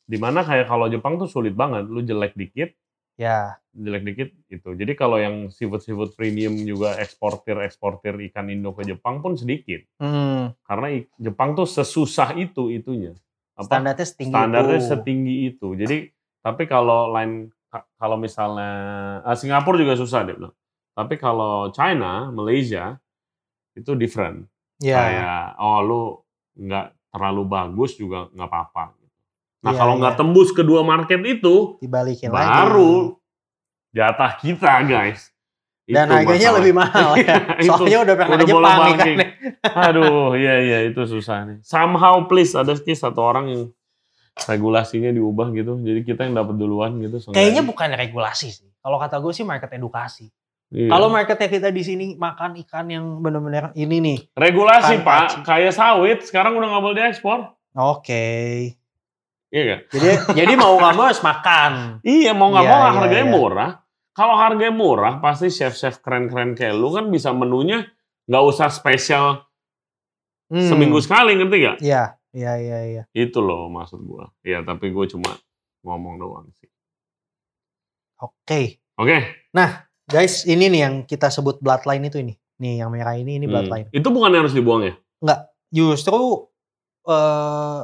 di mana kayak kalau Jepang tuh sulit banget lu jelek dikit ya jelek dikit itu jadi kalau yang seafood seafood premium juga eksportir eksportir ikan Indo ke Jepang pun sedikit hmm, karena Jepang tuh sesusah itu itunya apa standarnya setinggi standarnya itu. setinggi itu. Jadi tapi kalau lain ka- kalau misalnya ah, Singapura juga susah bilang. Tapi kalau China, Malaysia itu different. Ya Kayak oh lu nggak terlalu bagus juga nggak apa-apa. Nah Iya, kalau nggak iya. tembus kedua market itu dibalikin lagi baru jatah kita guys. dan Itu harganya masalah. lebih mahal ya Itu. soalnya udah pernah Udah Jepang bolak-balik. ikannya Aduh, iya iya itu susah nih. Somehow please ada sih satu orang yang regulasinya diubah gitu. Jadi kita yang dapat duluan gitu. kayaknya bukan regulasi sih kalau kata gue sih market edukasi Iya. Kalau marketnya kita di sini makan ikan yang benar-benar ini nih. regulasi pak, kayak sawit sekarang udah nggak boleh diekspor. Oke. Iya kan? Jadi jadi mau nggak mau harus makan. Iya mau nggak Iya, mau iya, harganya iya. murah. Kalau harganya murah pasti chef-chef keren-keren kayak lu kan bisa menunya nggak usah spesial Hmm. seminggu sekali ngerti gak? Iya, iya, iya, iya. Itu loh maksud gua. Iya tapi gue cuma ngomong doang sih. Oke. Oke. Guys, ini nih yang kita sebut bloodline itu ini. Nih yang merah ini ini Hmm. bloodline. Itu bukan yang harus dibuang ya? Justru eh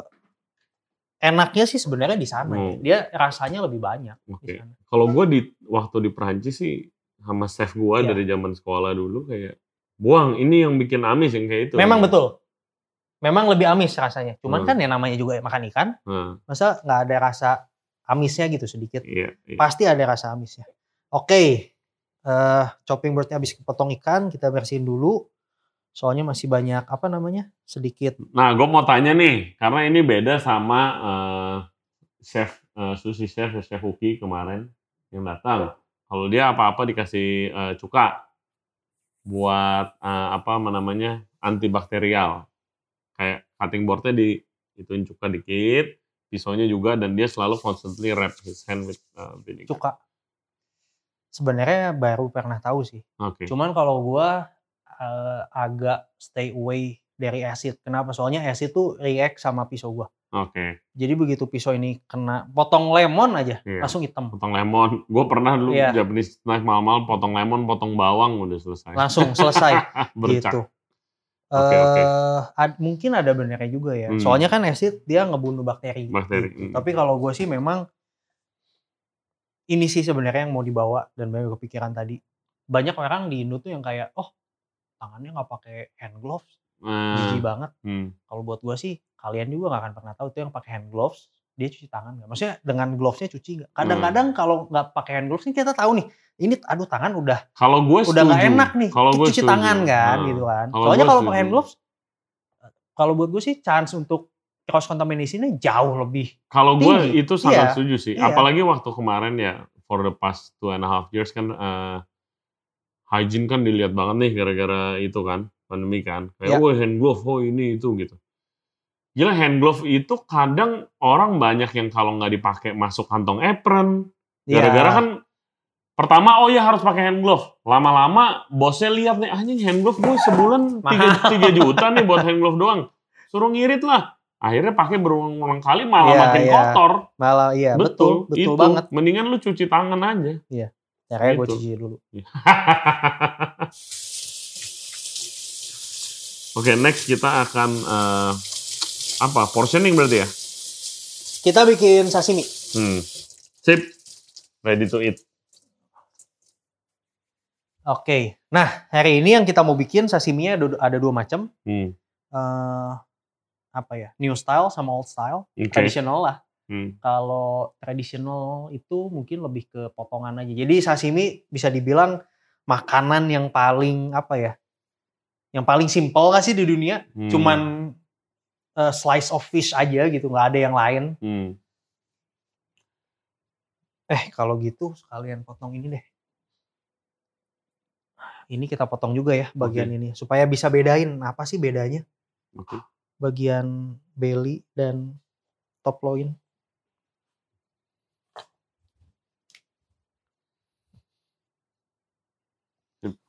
enaknya sih sebenarnya di sana. Hmm. Dia rasanya lebih banyak sana. Kalau gue di waktu di Perancis sih sama chef gue Iya. dari zaman sekolah dulu kayak buang ini yang bikin amis yang kayak itu. Memang betul. Memang lebih amis rasanya. Cuman Hmm. kan yang namanya juga makan ikan, Nah, masa nggak ada rasa amisnya gitu sedikit. iya, iya. pasti ada rasa amisnya. Oke, eh chopping boardnya habis potong ikan, kita bersihin dulu. Soalnya masih banyak apa namanya sedikit. Nah, gue mau tanya nih, karena ini beda sama eh, chef eh, sushi chef chef Uki kemarin yang datang. Kalau dia apa-apa dikasih uh, cuka buat uh, apa namanya antibakterial. Kayak cutting boardnya di ituin cuka dikit, pisaunya juga dan dia selalu constantly wrap his hand with uh, vinegar. Cuka. Sebenarnya baru pernah tahu sih. Oke. Cuman kalau gua uh, agak stay away dari acid. Kenapa? Soalnya acid tuh react sama pisau gua. Oke. Jadi begitu pisau ini kena potong lemon aja, Iya. langsung hitam. Potong lemon. Gue pernah dulu Iya. Japanese knife mahal-mahal potong lemon, potong bawang udah selesai. Langsung selesai gitu. Oke, oke. Eh, ad- mungkin ada benarnya juga ya. Hmm. Soalnya kan acid dia ngebunuh bakteri. Bakteri, gitu. hmm. Tapi kalau gue sih memang ini sih sebenarnya yang mau dibawa dan banyak kepikiran tadi. Banyak orang di Indo tuh yang kayak, oh tangannya nggak pakai hand gloves, jijik banget. hmm. Kalau buat gue sih kalian juga nggak akan pernah tahu tuh yang pakai hand gloves dia cuci tangan nggak? Maksudnya dengan glovesnya cuci nggak? Hmm. Kadang-kadang kalau nggak pakai hand gloves ini kita tahu nih, ini aduh tangan udah Kalau gue udah nggak enak nih Kalau gue cuci setuju. tangan kan Nah, gitu kan. kalau Soalnya kalau pakai hand gloves, kalau buat gue sih chance untuk cross contamination-nya jauh lebih. Kalau gue itu sangat Iya, setuju sih. iya. Apalagi waktu kemarin ya, for the past two and a half years kan, eh, hygiene kan dilihat banget nih gara-gara itu kan, pandemi kan. Kayak, Iya. oh hand glove, oh ini itu gitu. Gila hand glove itu kadang orang banyak yang kalau nggak dipakai masuk kantong apron. Iya. Gara-gara kan pertama oh ya harus pakai hand glove. Lama-lama bosnya lihat nih anjing hand glove gue sebulan 3, juta nih buat hand glove doang. Suruh ngirit lah. Akhirnya pakai berulang-ulang kali malah Iya, makin iya. kotor. malah iya betul betul, itu. banget. Mendingan lu cuci tangan aja. Caranya gue Gitu. cuci dulu. Oke, next kita akan eh, apa? Portioning berarti ya? Kita bikin sashimi. Hmm. Sip. Ready to eat. Oke. Nah hari ini yang kita mau bikin sashiminya ada, ada dua macam. Hmm. Eh, apa ya? New style sama old style. Oke. Tradisional lah. Hmm. Kalau tradisional itu mungkin lebih ke potongan aja. Jadi sashimi bisa dibilang makanan yang paling apa ya? Yang paling simpel gak sih di dunia? Hmm. Cuman eh, slice of fish aja gitu, nggak ada yang lain. Hmm. Eh kalau gitu sekalian potong ini deh. Ini kita potong juga ya bagian ini supaya bisa bedain apa sih bedanya Oke. Bagian belly dan top loin.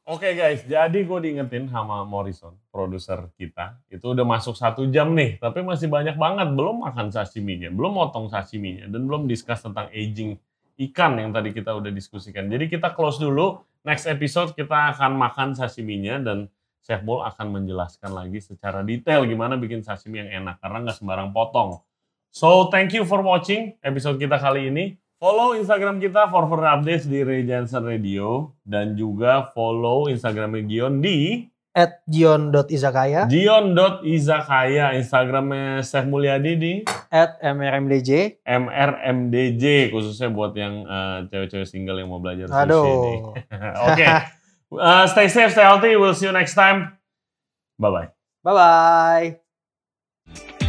Oke guys, jadi gue diingetin sama Morrison, produser kita, itu udah masuk satu jam nih, tapi masih banyak banget belum makan sashiminya, belum motong sashiminya, dan belum discuss tentang aging ikan yang tadi kita udah diskusikan. Jadi kita close dulu, next episode kita akan makan sashiminya dan Chef Bol akan menjelaskan lagi secara detail gimana bikin sashimi yang enak, karena nggak sembarang potong. So thank you for watching episode kita kali ini. Follow Instagram kita for further updates di Ray Radio dan juga follow Instagramnya Gion di At gion.izakaya, gion.izakaya Instagramnya Chef Mulyadi di at mrmdj. MRMDJ khususnya buat yang eh, cewek-cewek single yang mau belajar sushi Aduh. nih. Oke, Eh, stay safe, stay healthy. We'll see you next time. Bye bye. Bye bye.